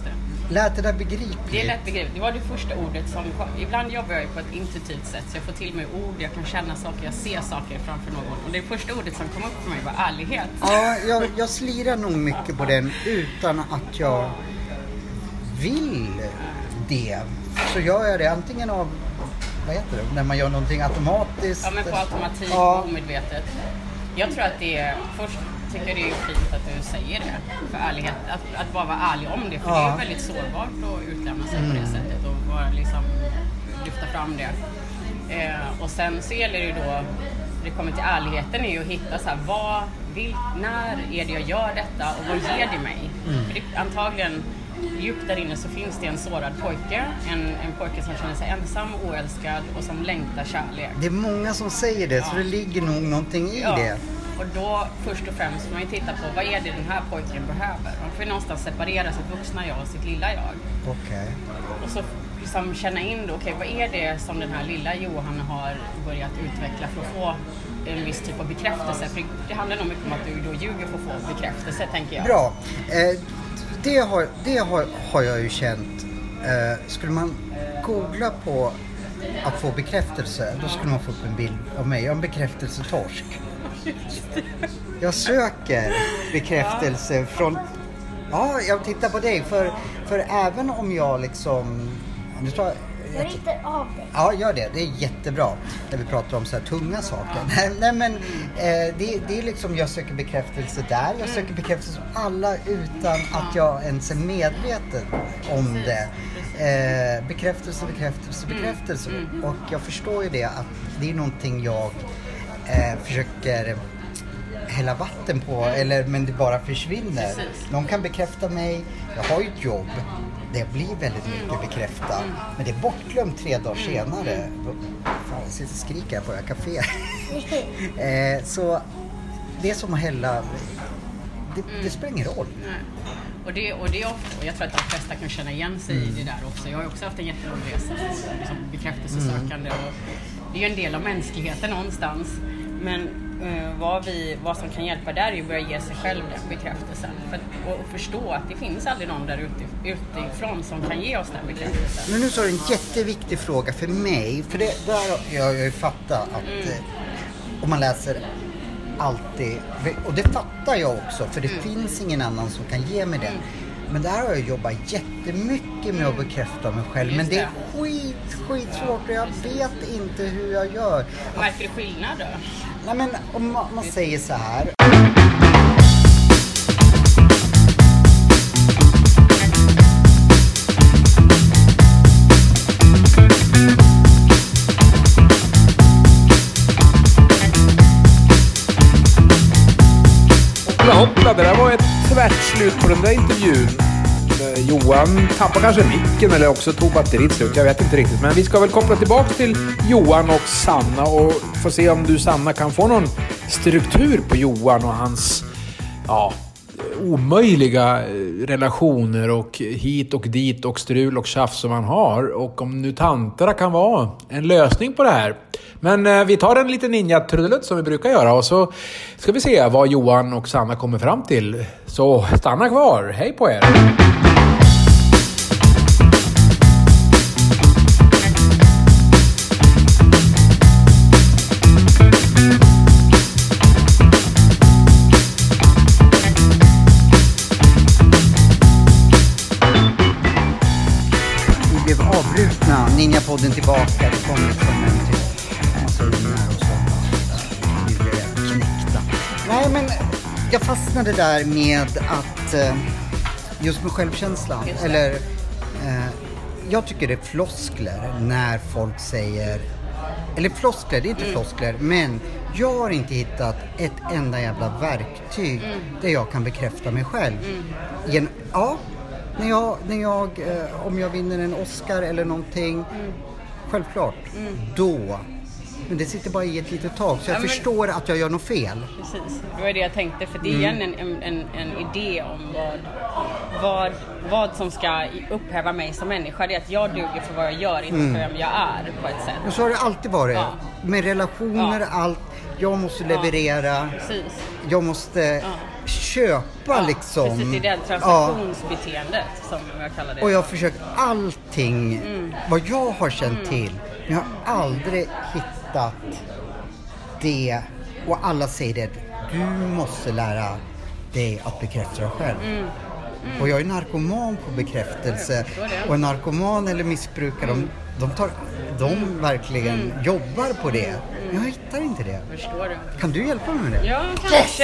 det. lät det där begripligt? Det är lätt begripligt. Det var det första ordet som kom. Ibland jobbar jag på ett intuitivt sätt så jag får till mig ord, jag kan känna saker, jag ser saker framför någon. Och det första ordet som kom upp för mig var ärlighet. Ja, jag, jag slirar nog mycket på den utan att jag vill det. Så gör jag det antingen av, vad heter det, när man gör någonting automatiskt. Ja, men på automatik Ja. och omedvetet. Jag tror att det är, först tycker jag det är fint att du säger det. För ärlighet, att, att bara vara ärlig om det. För det Ja. Mm. är väldigt sårbart att utlämna sig på det sättet och bara liksom lyfta fram det. Eh, och sen så gäller det ju då, när det kommer till ärligheten, är ju att hitta så här, vad, vil, när är det jag gör detta och vad ger det mig? Mm. För det, antagligen djupt där inne så finns det en sårad pojke, en, en pojke som känner sig ensam, oälskad och som längtar kärlek. Det är många som säger det, så det ligger nog någonting i Ja. det. Och då först och främst får man ju titta på vad är det den här pojken behöver. Man får ju någonstans separera sitt vuxna jag och sitt lilla jag. Okej. Och så liksom känna in då, okej vad är det som den här lilla Johan har börjat utveckla för att få en viss typ av bekräftelse. För det handlar nog mycket om att du då ljuger för att få bekräftelse tänker jag. Bra. Eh, det har, det har, har jag ju känt. Eh, skulle man googla på att få bekräftelse, då skulle man få upp en bild av mig. Jag är en bekräftelsetorsk. Jag söker bekräftelse från... Ja, jag tittar på dig. För, för även om jag liksom... Nu tar, Jag ritar av dig. Ja, gör det. Det är jättebra när vi pratar om så här tunga saker. Nej, nej men eh, det, det är liksom, jag söker bekräftelse där. Jag söker bekräftelse hos alla utan att jag ens är medveten om det. Eh, bekräftelse, bekräftelse, bekräftelse. Och jag förstår ju det att det är någonting jag eh, försöker hälla vatten på, eller, men det bara försvinner. Precis. Någon kan bekräfta mig, jag har ju ett jobb. Det blir väldigt mycket bekräftat. Men det är bortglömt tre dagar senare. Fan, jag sitter och skriker här på det här kaféet. [LAUGHS] eh, så det är som att hälla... Det, det spelar ingen roll. Och det, och det är ofta, och jag tror att de flesta kan känna igen sig i det där också. Jag har också haft en jättelång resa som bekräftelsesökande. Och det är ju en del av mänskligheten någonstans. Men eh, vad, vi, vad som kan hjälpa där är att börja ge sig själv den bekräftelsen. För, och, och förstå att det finns aldrig någon där ute, utifrån som kan ge oss den bekräftelsen. Men nu sa du en jätteviktig fråga för mig. För det där jag har ju fattat att eh, om man läser alltid, och det fattar jag också för det finns ingen annan som kan ge mig det. Men där har jag jobbat jättemycket med att bekräfta mig själv. Men Just det är skit, skitsvårt och jag vet inte hur jag gör. Märker du skillnad då? Nej men om man, säger så här. Hoppla hoppla, det där var ett tvärt slut på den där intervjun. Eh, Johan tappade kanske micken eller också tog batteriet slut. Jag vet inte riktigt. Men vi ska väl koppla tillbaka till Johan och Sanna och få se om du Sanna kan få någon struktur på Johan och hans ja, omöjliga eh, relationer och hit och dit och strul och tjafs som han har. Och om nu tanterna kan vara en lösning på det här. Men eh, vi tar en liten ninja-trudelutt som vi brukar göra och så ska vi se vad Johan och Sanna kommer fram till. Så stanna kvar. Hej på er! Avbrutna. Ninjapodden tillbaka. Det kom liksom en till massa ungar och så. Blev knäckta. Nej men jag fastnade där med att eh, just med självkänslan. Eller eh, jag tycker det är floskler när folk säger eller floskler, det är inte floskler, men jag har inte hittat ett enda jävla verktyg där jag kan bekräfta mig själv. Gen- ja, när jag, när jag, eh, om jag vinner en Oscar eller någonting, självklart, då. Men det sitter bara i ett litet tag, så jag Ja, men- förstår att jag gör något fel. Precis, det var det jag tänkte. För det är igen en, en, en, en idé om vad, vad, vad som ska upphäva mig som människa. Det är att jag duger för vad jag gör, inte för vem jag är på ett sätt. Men så har det alltid varit. Ja. Med relationer, Ja. allt. Jag måste leverera. Precis. Jag måste köpa liksom. Precis, det är det Ja. transaktionsbeteendet som jag kallar det. Och jag har försökt allting, vad jag har känt till. Men jag har aldrig hittat det. Och alla säger det, du måste lära dig att bekräfta dig själv. Och jag är narkoman på bekräftelse. Och en narkoman eller missbrukare, de, de, tar, de verkligen jobbar på det. Men jag hittar inte det. Förstår du? Kan du hjälpa mig med det? Ja, kanske.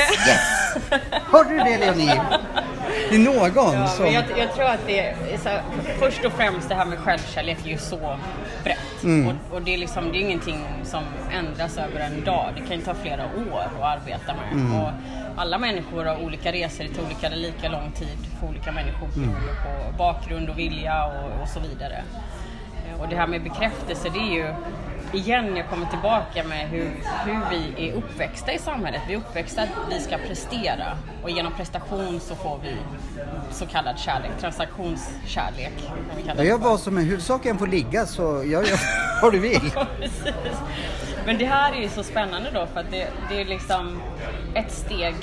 Hörde du det Leonie? [LAUGHS] Det är någon Ja, som... jag, jag tror att det är här, först och främst det här med självkärlek är ju så brett. Mm. Och, och det är liksom, det är ingenting som ändras över en dag. Det kan ju ta flera år att arbeta med. Mm. Och alla människor har olika resor till olika, eller lika lång tid för olika människor Mm. på bakgrund och vilja och, och så vidare. Och det här med bekräftelse, det är ju igen, jag kommer tillbaka med hur, hur vi är uppväxta i samhället. Vi är uppväxta att vi ska prestera och genom prestation så får vi så kallad kärlek, transaktionskärlek. Jag gör vad som är huvudsaken får ligga så jag gör [LAUGHS] vad du vill. Men det här är ju så spännande då för att det, det är liksom ett steg.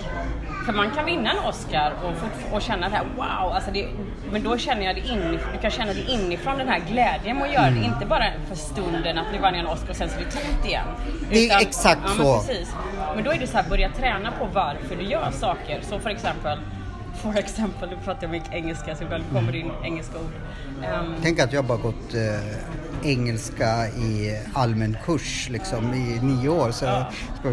För man kan vinna en Oscar och, och känna det här wow, alltså det, men då känner jag det inifrån, du kan känna det inifrån den här glädjen att göra Mm. det. Inte bara för stunden att nu vann jag en Oscar och sen så är det tomt igen. Det är exakt ja, så. Men, men då är det så här, börja träna på varför du gör saker. Så för exempel, för exempel, nu pratar jag mycket engelska så ibland kommer det in engelska ord. Ehm, Tänk att jag bara gått eh, engelska i allmän kurs liksom i nio år så jag ska,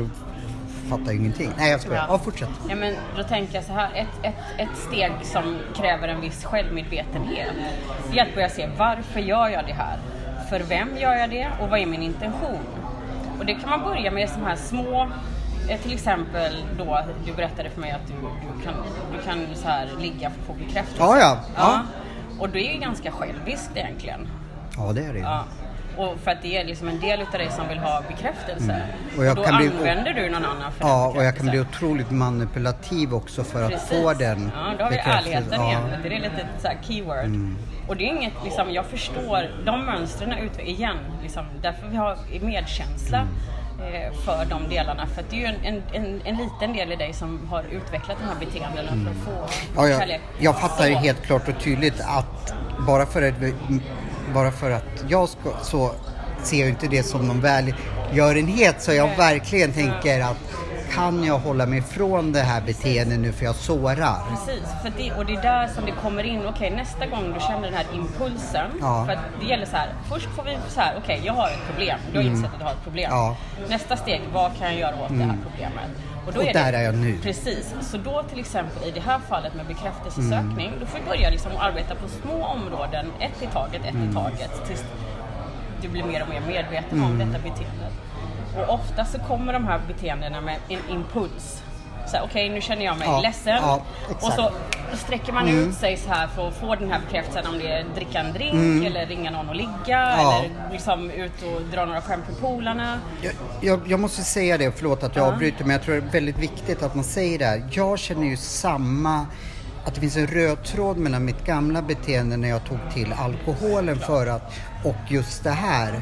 fattar ju ingenting. Nej jag skojar. Ja, fortsätt. Ja, men då tänker jag så här, ett, ett, ett steg som kräver en viss självmedvetenhet är att börja se varför gör jag det här? För vem gör jag det och vad är min intention? Och det kan man börja med de här små, eh, till exempel då du berättade för mig att du, du kan, du kan så här ligga för att få bekräftelse. Ja, ja. Ja. Och det är ju ganska själviskt egentligen. Ja, det är det ju. Ja. Och för att det är liksom en del utav dig som vill ha bekräftelse. Mm. Och jag då kan bli- använder du någon annan för Ja, och jag kan bli otroligt manipulativ också för att Precis. få den Ja, då har vi ärligheten Ja. Mm. igen. Det är lite så här keyword. Och det är inget, liksom, jag förstår de mönstren ut igen. Liksom, därför vi har medkänsla Mm. eh, för de delarna. För att det är ju en, en, en, en liten del i dig som har utvecklat de här beteendena för att få Mm. Ja, jag, kärlek. jag fattar ju helt klart och tydligt att bara för att, bara för att jag ska, så ser jag inte det som någon välgörenhet så jag verkligen tänker att kan jag hålla mig ifrån det här beteendet nu för jag sårar? Precis, för det, och det är där som det kommer in. Okej, nästa gång du känner den här impulsen. Ja. För det gäller så här, först får vi så här, okej, jag har ett problem. Du har insett att du har ett problem. Mm. Ja. Nästa steg, vad kan jag göra åt det här problemet? Då Och där är jag nu. Precis, så då till exempel i det här fallet med bekräftelsesökning, Mm. då får vi börja liksom arbeta på små områden, ett i taget, ett Mm. i taget, tills du blir mer och mer medveten om Mm. detta beteende. Och ofta så kommer de här beteendena med en impuls. Så här, Okej, nu känner jag mig Ja, ledsen. ja, och så sträcker man Mm. ut sig så här för att få den här bekräftelsen om det är dricka en drink eller ringa någon och ligga Ja. eller liksom ut och dra några skämt med polarna. Jag, jag, jag måste säga det, förlåt att jag avbryter, men jag tror det är väldigt viktigt att man säger det här. Jag känner ju samma, att det finns en röd tråd mellan mitt gamla beteende när jag tog till alkoholen för att, och just det här.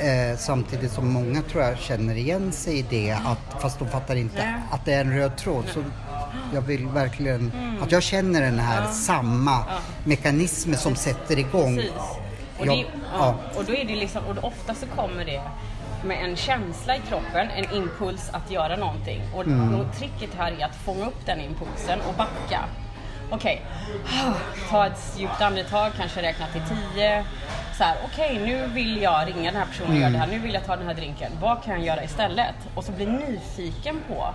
Eh, samtidigt som många tror jag känner igen sig i det, att, fast de fattar inte Nej. att det är en röd tråd. Så jag vill verkligen, Mm. att jag känner den här samma mekanismer som sätter igång. Precis. Och, Jag- det, ja. och då är det liksom, och ofta så kommer det med en känsla i kroppen, en impuls att göra någonting. Och, Mm. och tricket här är att fånga upp den impulsen och backa. Okej, ta ett djupt andetag, kanske räkna till tio. Så här, okej nu vill jag ringa den här personen och göra det här, nu vill jag ta den här drinken. Vad kan jag göra istället? Och så bli nyfiken på.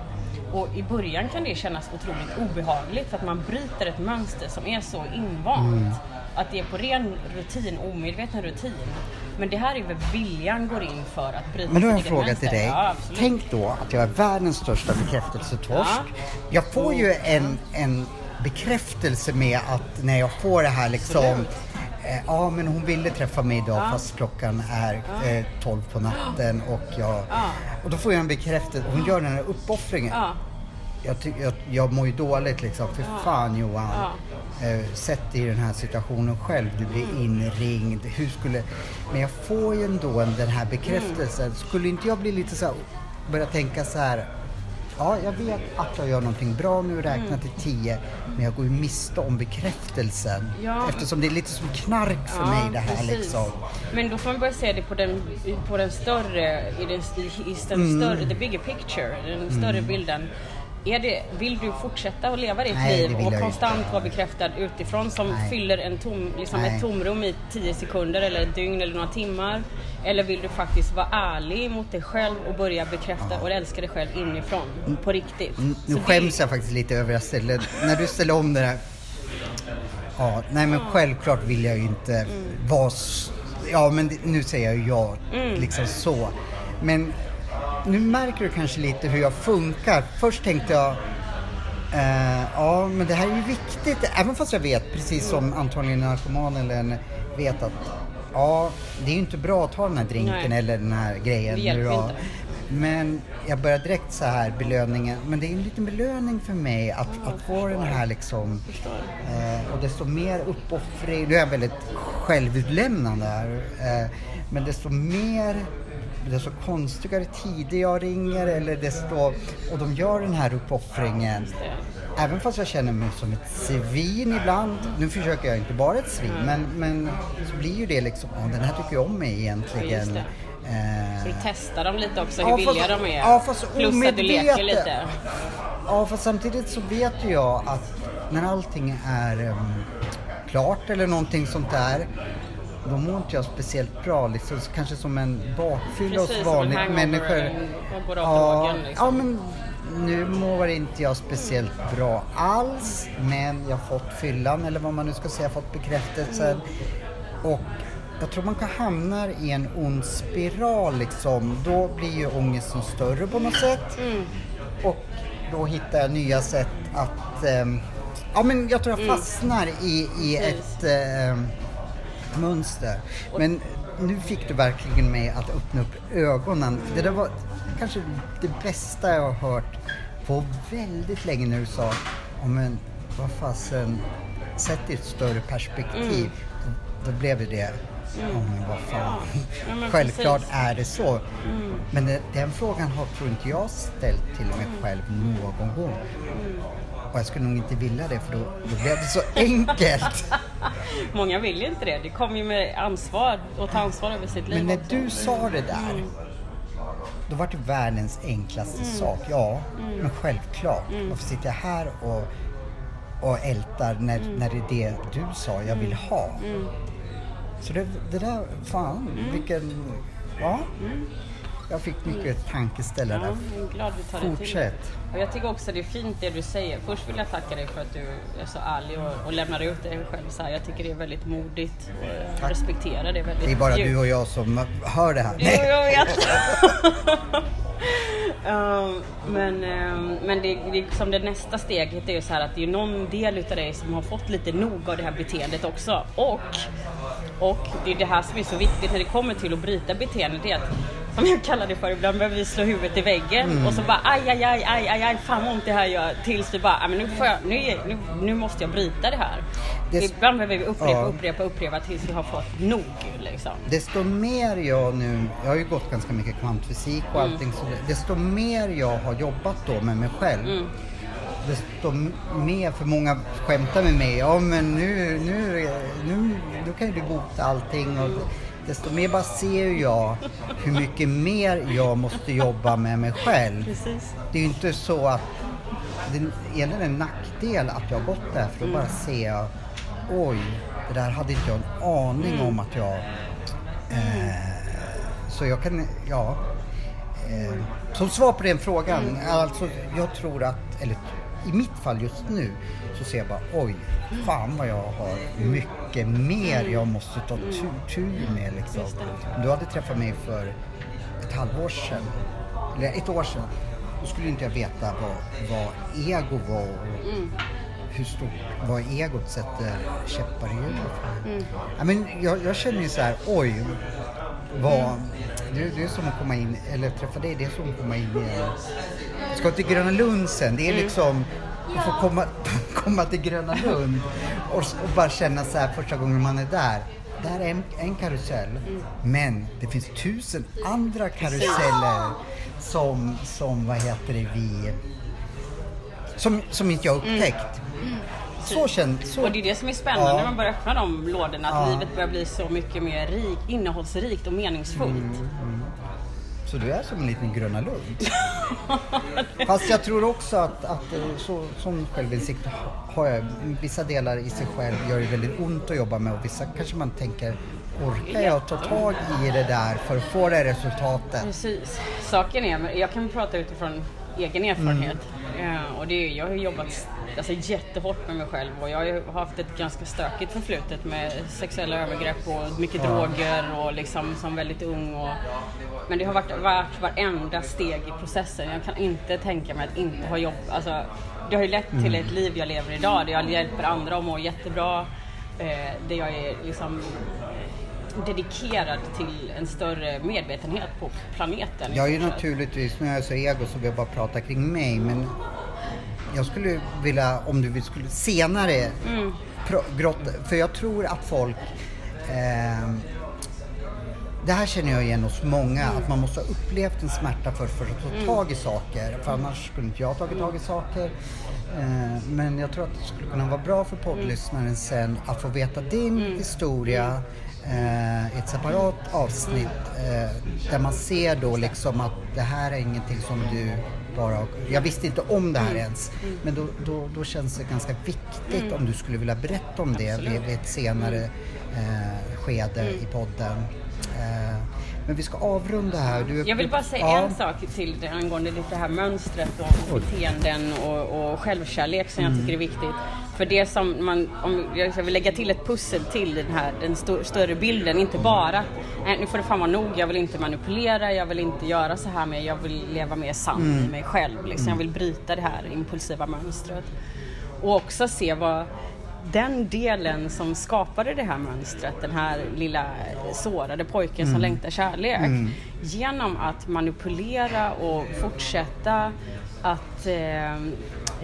Och i början kan det kännas otroligt obehagligt för att man bryter ett mönster som är så invant. Att det är på ren rutin, omedveten rutin. Men det här är väl viljan går in för att bryta Men då har jag en fråga till dig. Ja. Tänk då att jag är världens största bekräftelsetorsk. Ja. Jag får ju en, en bekräftelse med att när jag får det här liksom Absolut. eh, Ja men hon ville träffa mig idag fast klockan är eh, 12 på natten och jag... Ja. Och då får jag en bekräftelse. Hon gör den här uppoffringen. Ja, Jag, ty- jag, jag mår ju dåligt liksom. För fan Johan. Eh, sätt dig i den här situationen själv. Du blir Mm. inringd. Hur skulle... Men jag får ju ändå en- den här bekräftelsen. Mm. Skulle inte jag bli lite så här, börja tänka så här. Ja, jag vet att jag gör någonting bra nu, räkna Mm. till tio. Men jag går ju miste om bekräftelsen. Ja. Eftersom det är lite som knark för ja, mig det här precis. liksom. Men då får man börja se det på den, på den större, i den, i, den Mm. större, the bigger picture, den större bilden. Är det, vill du fortsätta att leva ditt Nej, det liv och konstant inte. vara bekräftad utifrån som Nej. fyller en tom, liksom Nej. ett tomrum i 10 sekunder eller ett dygn eller några timmar? Eller vill du faktiskt vara ärlig mot dig själv och börja bekräfta och älska dig själv inifrån? På riktigt. Mm, Nu Så det- skäms jag faktiskt lite över att jag ställer, när du ställer om det där. Ja, nej men självklart vill jag ju inte Mm. vara Ja men det- nu säger jag ju ja, Mm. liksom så. Men nu märker du kanske lite hur jag funkar. Först tänkte jag eh, ja men det här är ju viktigt. Även fast jag vet, precis som antagligen en narkoman eller en vet att ja, det är ju inte bra att ta den här drinken Nej. eller den här grejen. Det hjälper inte. Men jag börjar direkt så här belöningen. Men det är en liten belöning för mig att, att få den här liksom. Eh, och desto mer uppoffring. Nu är jag väldigt självutlämnande här. Eh, men desto mer desto konstigare tider jag ringer eller desto, och de gör den här uppoffringen. Även fast jag känner mig som ett svin ibland. Nu försöker jag inte vara ett svin men, men så blir ju det liksom, "Åh, den här tycker jag om mig egentligen. Eh, Så du testar dem lite också, hur Ja, villiga de är. ja, fast Plus att du leker lite. Ja, fast samtidigt så vet ju jag att när allting är um, klart eller någonting sånt där, då mår inte jag speciellt bra. Liksom, kanske som en bakfylla hos Precis, vanliga människor. rakt ja, i magen, liksom. ja, men nu mår inte jag speciellt bra alls, men jag har fått fyllan, eller vad man nu ska säga, fått bekräftelsen. Och jag tror man kan hamna i en ond spiral liksom. Då blir ju ångesten större på något sätt. Mm. Och då hittar jag nya sätt att ehm, ja, men jag tror jag fastnar i, i Mm. Precis. ett eh, mönster. Men nu fick du verkligen mig att öppna upp ögonen. Det där var kanske det bästa jag har hört på väldigt länge när du sa, oh, men vad fasen, det i ett större perspektiv. Då, då blev det det. Ja men vad fan. Mm. Ja, men Självklart precis. Mm. är det så. Men det, den frågan har, tror inte jag ställt till mig själv någon gång. Mm. Och jag skulle nog inte vilja det för då, då blev det så enkelt. [LAUGHS] Många vill ju inte det. Det kommer ju med ansvar och ta ansvar över sitt liv Men när också. du sa det där, Mm. då var det världens enklaste sak. Ja, Mm. men självklart. Varför sitter jag här och, och ältar när, Mm. när det är det du sa jag vill ha? Så det, det där, fan Mm. vilken... Ja. Jag fick mycket tankeställare Ja, jag är glad du tar det. Fortsätt. Och jag tycker också det är fint det du säger. Först vill jag tacka dig för att du är så ärlig och, och lämnar ut dig själv så här. Jag tycker det är väldigt modigt och Tack. respekterar det väldigt Det är bara djupt. du och jag som hör det här. Jo, jag vet. [LAUGHS] Ehm, men um, men det, det, som det nästa steget är ju så här att det är någon del utav dig som har fått lite nog av det här beteendet också. Och, och det är det här som är så viktigt när det kommer till att bryta beteendet. Det är att, som jag kallar det för, ibland behöver vi slå huvudet i väggen Mm. och så bara aj, aj, aj, aj, aj, aj fan vad ont det här gör. Tills vi bara, "Ah, men nu, får jag, nu, nu, nu måste jag bryta det här. Det- Ibland behöver vi upprepa, Ja. upprepa, upprepa tills vi har fått nog. Liksom. Desto mer jag nu, jag har ju gått ganska mycket kvantfysik och allting, så det- desto mer jag har jobbat då med mig själv, desto m- mer, för många skämtar med mig, ja men nu, nu, nu, nu kan ju du bota allting och desto mer bara ser jag hur mycket mer jag måste jobba med mig själv. Precis. Det är ju inte så att det är en nackdel att jag har gått där för då bara ser jag oj, det där hade inte jag en aning om att jag... Eh, så jag kan, ja. Eh, som svar på den frågan, alltså jag tror att, eller i mitt fall just nu, så ser jag bara oj, fan vad jag har mycket mer jag måste ta tu- tur med liksom. Om du hade träffat mig för ett halvår sedan, eller ett år sedan, då skulle inte jag veta vad, vad ego var och hur stort, vad egot sätter käppar i hjulet men jag, jag känner ju så här, oj, vad, det, det är som att komma in, eller träffa dig, det är som att komma in i en, ska till Gröna Lund sen, det är liksom att få komma, [LAUGHS] komma till Gröna Lund och, och bara känna så här första gången man är där. Där är en, en karusell, men det finns tusen andra karuseller som, som vad heter det, vi som, som inte jag upptäckt. Så känns så. Och det är det som är spännande Ja. när man börjar öppna de lådorna, att Ja. livet börjar bli så mycket mer rik, innehållsrikt och meningsfullt. Mm. Så du är som en liten Gröna Lund. Fast jag tror också att, att eh, så, sån självinsikt har jag. Vissa delar i sig själv gör det väldigt ont att jobba med och vissa kanske man tänker orkar jag ta tag i det där för att få det resultatet? Precis. Saken är, jag kan prata utifrån egen erfarenhet. Eh, och det jag har jobbat alltså, jättehårt med mig själv och jag har haft ett ganska stökigt förflutet med sexuella övergrepp och mycket droger och liksom som väldigt ung. Och, men det har varit, varit varenda steg i processen. Jag kan inte tänka mig att inte ha jobbat. Alltså, det har ju lett till ett liv jag lever idag där jag hjälper andra och mår jättebra. Eh, där jag är liksom dedikerad till en större medvetenhet på planeten. Jag är ju sett. naturligtvis, nu är jag så ego så vill jag bara prata kring mig men jag skulle vilja, om du vill, skulle senare Mm. grotta, för jag tror att folk ehm, det här känner jag igen hos många, att man måste ha upplevt en smärta för, för att ta Mm. tag i saker. För annars skulle inte jag ha tagit tag i saker. Eh, men jag tror att det skulle kunna vara bra för poddlyssnaren sen att få veta din Mm. historia eh, i ett separat avsnitt eh, där man ser då liksom att det här är ingenting som du bara... Jag visste inte om det Mm. här ens. Men då, då, då känns det ganska viktigt om du skulle vilja berätta om det vid, ett senare eh, skede Mm. i podden. Men vi ska avrunda här. Du, Jag vill bara säga Ja. en sak till det angående det här mönstret och beteenden och, och självkärlek som Mm. jag tycker är viktigt. För det som man, om jag vill lägga till ett pussel till den här den sto, större bilden, inte bara nu får det fan vara nog, jag vill inte manipulera, jag vill inte göra så här mer, jag vill leva mer sann Mm. i mig själv. Liksom. Jag vill bryta det här impulsiva mönstret. och också se vad den delen som skapade det här mönstret, den här lilla sårade pojken som längtar kärlek, genom att manipulera och fortsätta att eh,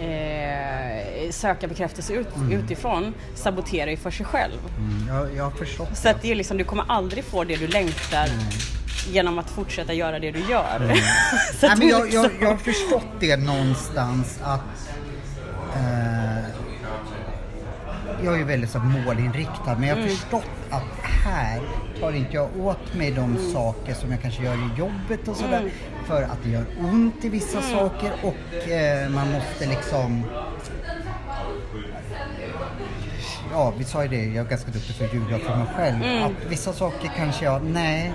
eh, söka bekräftelse ut, utifrån saboterar ju för sig själv. Mm, jag, jag har förstått. Så att det är liksom, du kommer aldrig få det du längtar genom att fortsätta göra det du gör. [LAUGHS] Så Nej, men jag, jag, liksom- jag har förstått det någonstans att eh, jag är ju väldigt så målinriktad men jag har förstått att här tar inte jag åt mig de saker som jag kanske gör i jobbet och sådär för att det gör ont i vissa saker och eh, man måste liksom Ja, vi sa ju det, jag är ganska duktig för att ljuga för mig själv. Att vissa saker kanske jag, nej,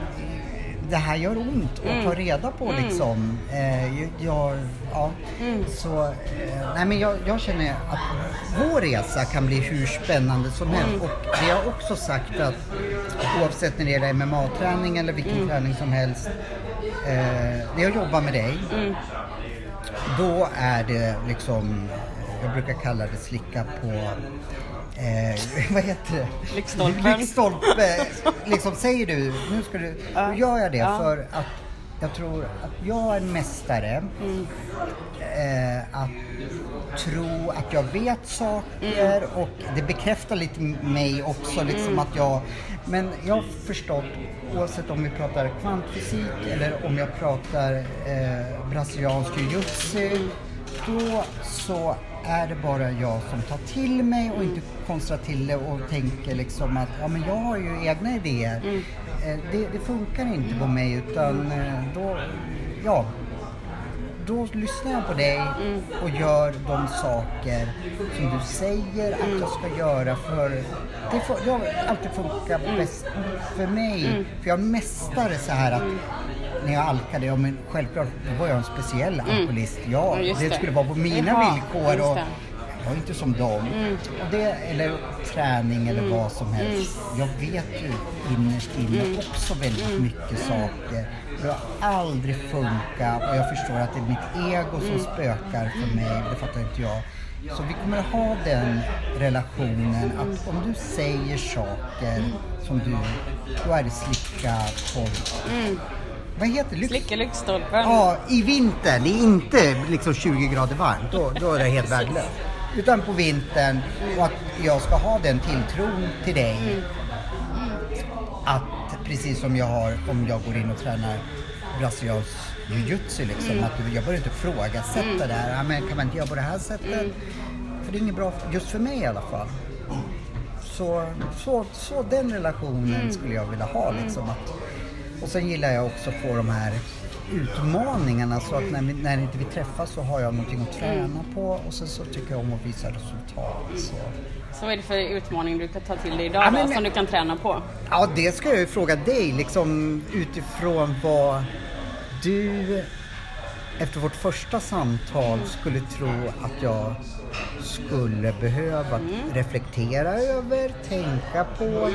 det här gör ont att ta reda på liksom. Eh, jag, ja. Så, eh, nej men jag, jag känner att vår resa kan bli hur spännande som helst. Och det har också sagt att oavsett när det gäller MMA-träning eller vilken träning som helst. Eh, när jag jobbar med dig, då är det liksom, jag brukar kalla det slicka på Eh, [LAUGHS] vad heter det? Lyktstolpen. Lyktstolpe. [LAUGHS] liksom säger du, nu ska du, då gör jag det Ja. för att jag tror att jag är en mästare. Mm. Eh, att tro att jag vet saker Mm. och det bekräftar lite mig också liksom Mm. att jag men jag har förstått oavsett om vi pratar kvantfysik eller om jag pratar eh, brasiliansk jujutsu då så är det bara jag som tar till mig och inte konstrar till det och tänker liksom att ja men jag har ju egna idéer. Eh, det, det funkar inte på mig utan eh, då, ja då lyssnar jag på dig och gör de saker som du säger att jag ska göra för det får, det har alltid funkat bäst för mig. För jag är mästare så här att när jag alkade, ja men självklart då var jag en speciell alkoholist. Ja, det det. skulle vara på mina Jaha, villkor och det. jag är inte som dem. Och det, eller träning eller vad som helst. Jag vet ju innerst inne också väldigt mycket saker. Det har aldrig funkat och jag förstår att det är mitt ego som spökar för mig. Det fattar inte jag. Så vi kommer ha den relationen att om du säger saker som du, då är det slicka på... Vad heter det? Slicka lyktstolpen. Ja, i vintern. Det är inte liksom 20 grader varmt. Då, då är det helt värdelöst. Utan på vintern och att jag ska ha den tilltron till dig. Att precis som jag har om jag går in och tränar brasiliansk jujutsu liksom. Att du- jag börjar inte ifrågasätta det här. Men kan man inte göra på det här sättet? För det är inget bra, just för mig i alla fall. Så, så, så den relationen skulle jag vilja ha liksom. Att, och sen gillar jag också att få de här utmaningarna så att när, vi, när inte vi träffas så har jag någonting att träna på och sen så tycker jag om att visa resultat. Så. Så vad är det för utmaning du kan ta till dig idag Ja, då, men- som du kan träna på? Ja, det ska jag ju fråga dig liksom utifrån vad du efter vårt första samtal skulle tro att jag skulle behöva reflektera över, tänka på.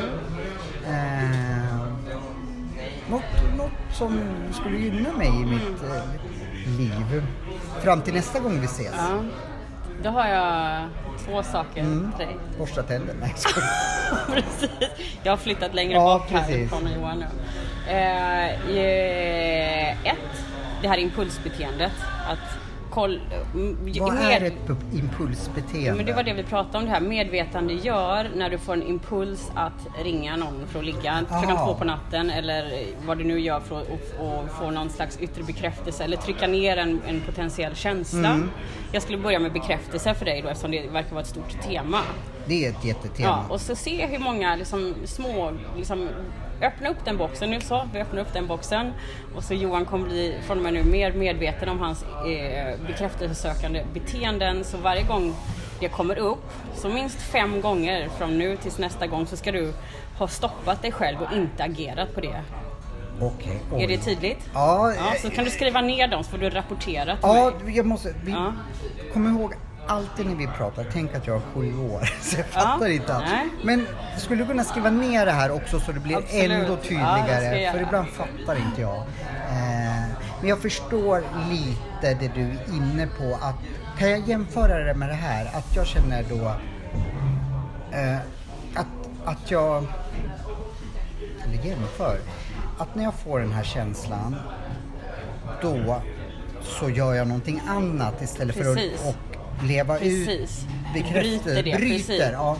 Eh, något, något som skulle gynna mig i mitt eh, liv. Fram till nästa gång vi ses. Ja. Då har jag två saker Mm. till dig. Borsta tänder. Nej, [LAUGHS] precis. Jag har flyttat längre Ja, här precis. från Johan nu. Eh, eh, ett, det här impulsbeteendet. Att koll, Vad med- är ett pu- impulsbeteende? Men det var det vi pratade om, det här medvetande gör när du får en impuls att ringa någon för att ligga klockan två på natten eller vad du nu gör för att och, och få någon slags yttre bekräftelse eller trycka ner en, en potentiell känsla. Mm. Jag skulle börja med bekräftelse för dig då eftersom det verkar vara ett stort tema. Det är ett jättetema. Ja, och så se hur många liksom, små, liksom, öppna upp den boxen nu så, vi öppnar upp den boxen och så Johan kommer bli från och med nu mer medveten om hans eh, bekräftelsesökande beteenden så varje gång det kommer upp, så minst fem gånger från nu tills nästa gång så ska du ha stoppat dig själv och inte agerat på det. Okej. Är oj. det tydligt? Ja, Ja, så kan du skriva ner dem så får du rapportera till ja mig. jag måste... Vi, Ja. Kom ihåg alltid när vi pratar, tänk att jag är sju år. [LAUGHS] Så jag fattar inte allt. Men skulle du kunna skriva ner det här också så det blir Absolut. ändå Ja, tydligare? jag för ibland fattar inte jag. Eh, Men jag förstår lite det du är inne på. Att, kan jag jämföra det med det här? Att jag känner då eh, att, att jag... Eller jämför. Att när jag får den här känslan då så gör jag någonting annat istället Precis. för att och leva Precis. ut bekräftelse. Bryter det, Bryter, ja.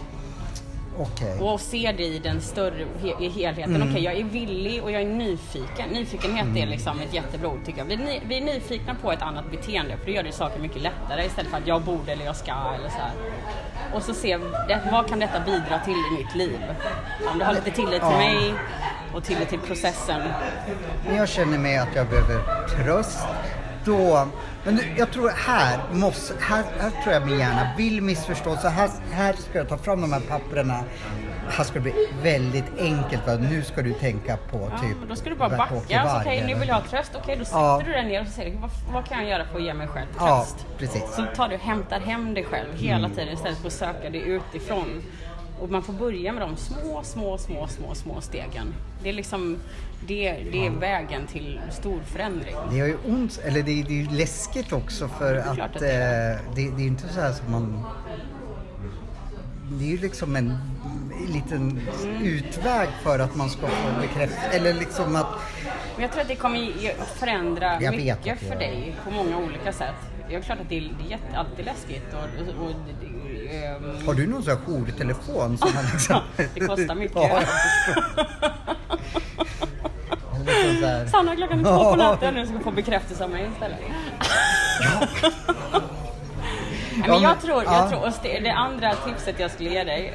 Okej. Och se det i den större i helheten. Mm. Okej, jag är villig och jag är nyfiken. Nyfikenhet är liksom ett jättebra ord tycker jag. Vi är, vi är nyfikna på ett annat beteende för det gör det saker mycket lättare istället för att jag borde eller jag ska eller så här. Och så se vad kan detta bidra till i mitt liv? Om du har lite tillit till Ja. mig och tillit till processen. Jag känner mig att jag behöver tröst, då... Men nu, jag tror här, måste, här, här tror jag min hjärna vill missförstå. Så här, här ska jag ta fram de här papperna. Här ska det bli väldigt enkelt. Va? Nu ska du tänka på Ja, typ då ska du bara backa. Så, Okej, Varg, nu vill jag ha tröst. Okej, då sätter Ja. du dig ner och så säger du vad, vad kan jag göra för att ge mig själv Ja, tröst? precis. Så tar du hämtar hem dig själv hela Mm. tiden istället för att söka dig utifrån. Och man får börja med de små, små, små, små, små stegen. Det är liksom det, det är vägen till stor förändring. Det gör ju ont, eller det, det är ju läskigt också för klart att att det är eh, det, det är inte så här som man... Det är ju liksom en liten Mm. utväg för att man ska få bekräftelse, eller liksom att... Men jag tror att det kommer förändra Jag mycket det för dig på många olika sätt. Det är klart att det är, det är jätte, alltid läskigt och, och, och ehm, Har du någon sån här jourtelefon som man liksom... [LAUGHS] Det kostar mycket. Ja, [LAUGHS] Sanna klockan två på natten nu ska få bekräftelse av mig istället. [LAUGHS] Nej, men jag tror, ja. jag tror det, andra tipset jag skulle ge dig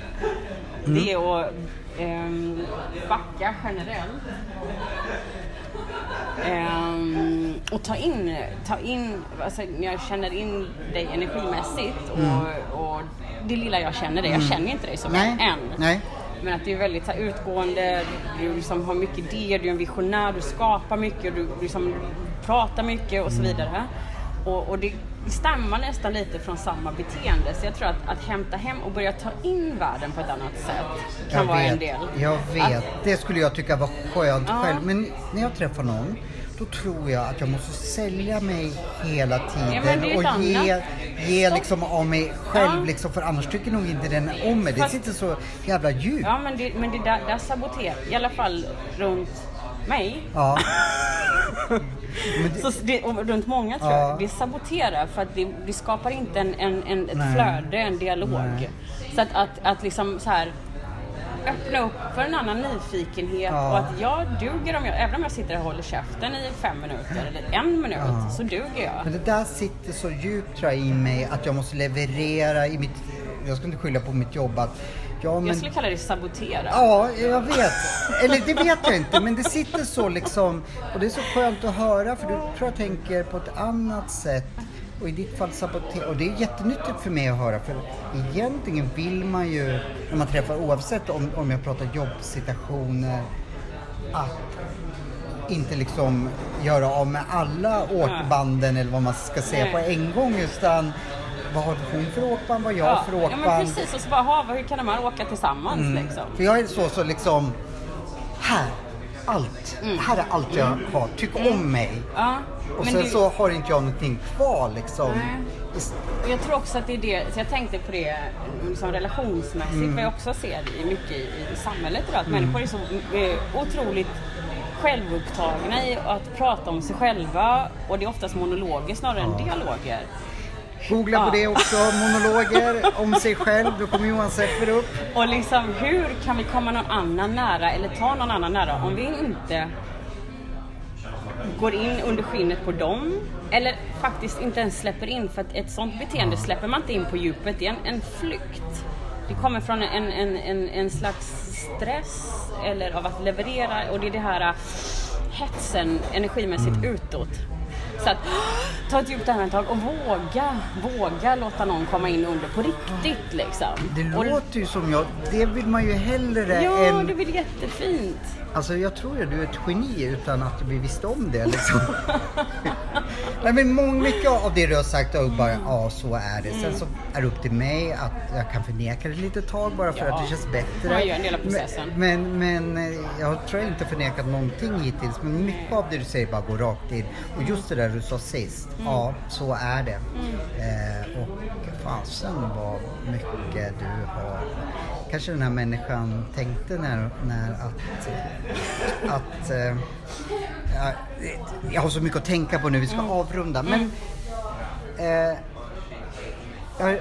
det är att ehm, backa generellt. Ehm, och ta in, ta in, alltså jag känner in dig energimässigt och, och det lilla jag känner dig, jag känner inte dig så väl än. nej. Men att du är väldigt så här, utgående, du liksom har mycket idéer, du är en visionär, du skapar mycket, du liksom pratar mycket och så Mm. vidare. Och, och det stammar nästan lite från samma beteende. Så jag tror att, att hämta hem och börja ta in världen på ett annat sätt kan jag vara vet, en del. Jag vet. Att, Det skulle jag tycka var skönt Ja. själv. Men när jag träffar någon, då tror jag att jag måste sälja mig hela tiden Ja, det och ge, ge liksom av mig själv. Ja. Liksom, för annars tycker nog inte den om mig. Det Fast- sitter så jävla djupt. ja men det, men det där, där saboterar, i alla fall runt mig, Ja. [LAUGHS] Det, så det, och runt många tror Ja. jag, det saboterar för att det, det skapar inte en, en, en, ett Nej. flöde, en dialog. Nej. Så att, att, att liksom så här öppna upp för en annan nyfikenhet Ja. och att jag duger om jag, även om jag sitter och håller käften i fem minuter eller en minut så duger jag. men det där sitter så djupt tror jag, i mig att jag måste leverera i mitt... Jag ska inte skylla på mitt jobb att... Ja, men, Jag skulle kalla det sabotera. Ja, jag vet. Eller det vet jag inte, men det sitter så liksom. Och det är så skönt att höra för du tror jag tänker på ett annat sätt. Och i ditt fall sabotera. Och det är jättenyttigt för mig att höra. För egentligen vill man ju, när man träffar, oavsett om, om jag pratar jobbsituationer, att inte liksom göra av med alla åkbanden eller vad man ska säga på en gång. Utan vad har hon för åkband, vad jag för ja åkband. men precis, och så bara, ha, hur kan de här åka tillsammans liksom? För jag är så, så liksom, här, allt. Här är allt jag har. Tyck om mig. Ja, Och sen det- så har inte jag någonting kvar liksom. Och jag tror också att det är det, så jag tänkte på det liksom relationsmässigt, Mm. vad jag också ser i mycket i, i samhället idag, att människor är så eh, otroligt självupptagna i att prata om sig själva och det är oftast monologer snarare än dialoger. Googla på Ja. det också, monologer om sig själv. Då kommer Johan Seffer upp. Och liksom hur kan vi komma någon annan nära eller ta någon annan nära om vi inte går in under skinnet på dem eller faktiskt inte ens släpper in för att ett sånt beteende släpper man inte in på djupet, det är en, en flykt. Det kommer från en, en, en, en slags stress eller av att leverera och det är det här äh, hetsen energimässigt utåt. Så att ta ett djupt andetag och våga, våga låta någon komma in under på riktigt liksom. Det låter ju som jag, det vill man ju hellre Ja, än... det är väl jättefint. Alltså jag tror ju du är ett geni utan att vi visste om det liksom. [LAUGHS] Nej, men mycket av det du har sagt är bara ja, så är det. Sen så är det upp till mig att jag kan förneka det lite tag bara för Ja. att det känns bättre. Man gör en del av processen. Men, men, men eh, jag tror jag inte förnekat någonting hittills. Men mycket av det du säger bara går rakt in. Och just det där du sa sist. Mm. Ja, så är det. Eh, och fasen vad mycket du har kanske den här människan tänkte när, när att, att eh, ja, jag har så mycket att tänka på nu, vi ska Mm. avrunda. Men eh, jag,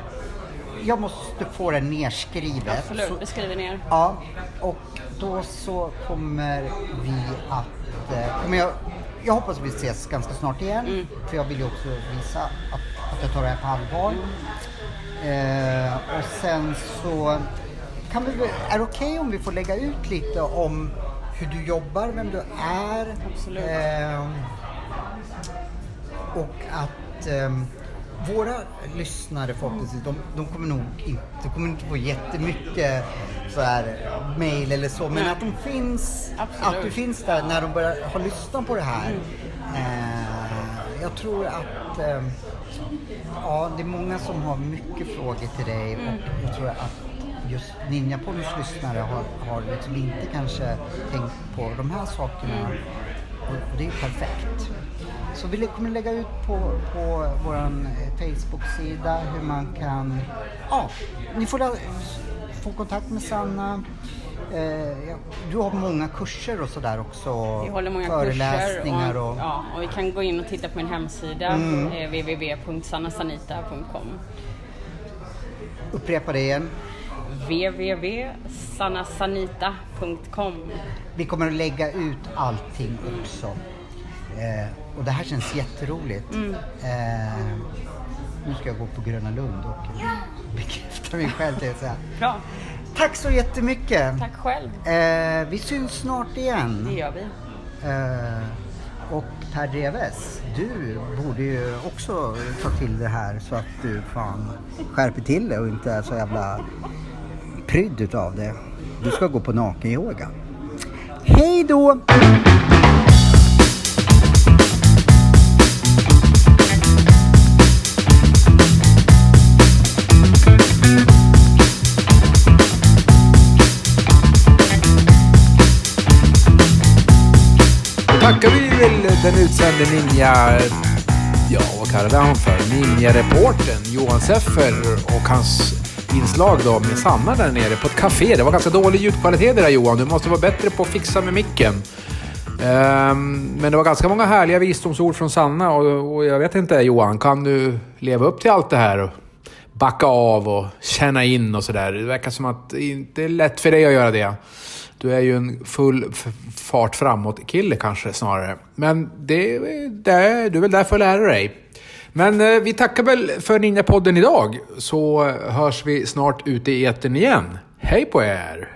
jag måste få det nerskrivet. Absolut, Så- vi skriver ner. Ja, och då så kommer vi att... Eh, kommer jag, jag hoppas vi ses ganska snart igen. Mm. För jag vill ju också visa att, att jag tar det här på allvar. Eh, och sen så kan vi, är det okej om vi får lägga ut lite om hur du jobbar, vem du är? Absolut. Eh, och att ehm, våra lyssnare förhoppningsvis, de, de kommer nog inte, de kommer inte få jättemycket så här mail eller så, men Nej. att de finns, Absolut. att du finns där när de börjar ha lyssnat på det här. Eh, jag tror att ehm, ja, det är många som har mycket frågor till dig och jag tror att just Ninjapodens lyssnare har, har liksom inte kanske tänkt på de här sakerna och, och det är perfekt. Så vi kommer lägga ut på, på vår Facebook-sida hur man kan... Ja, ni får få kontakt med Sanna. Eh, du har många kurser och sådär också. Vi håller många föreläsningar och, och... ja, och vi kan gå in och titta på min hemsida Mm. eh, www.sannasanita.com Upprepa det igen. www.sannasanita.com Vi kommer att lägga ut allting också. Eh, och det här känns jätteroligt. Mm. Eh, nu ska jag gå på Gröna Lund och bekräfta mig själv. Det så. Bra, Tack så jättemycket! tack själv. Eh, vi syns snart igen. Det gör vi. Eh, och Per Dreves, du borde ju också ta till det här så att du fan skärper till det och inte är så jävla prydd utav det. Du ska gå på nakenyoga. Hej då! Tackar vi väl den utsände ninja... Ja, vad kallar vi honom för? Ninja-reportern Johan Seffer och hans inslag då med Sanna där nere på ett café. Det var ganska dålig ljudkvalitet det där Johan. Du måste vara bättre på att fixa med micken. Um, men det var ganska många härliga visdomsord från Sanna och, och jag vet inte Johan, kan du leva upp till allt det här? Och backa av och känna in och sådär. Det verkar som att det inte är lätt för dig att göra det. Du är ju en full fart framåt-kille kanske snarare. Men det, det, du är väl där för att lära dig. Men eh, vi tackar väl för Ninja-podden idag, så eh, hörs vi snart ute i etern igen. Hej på er!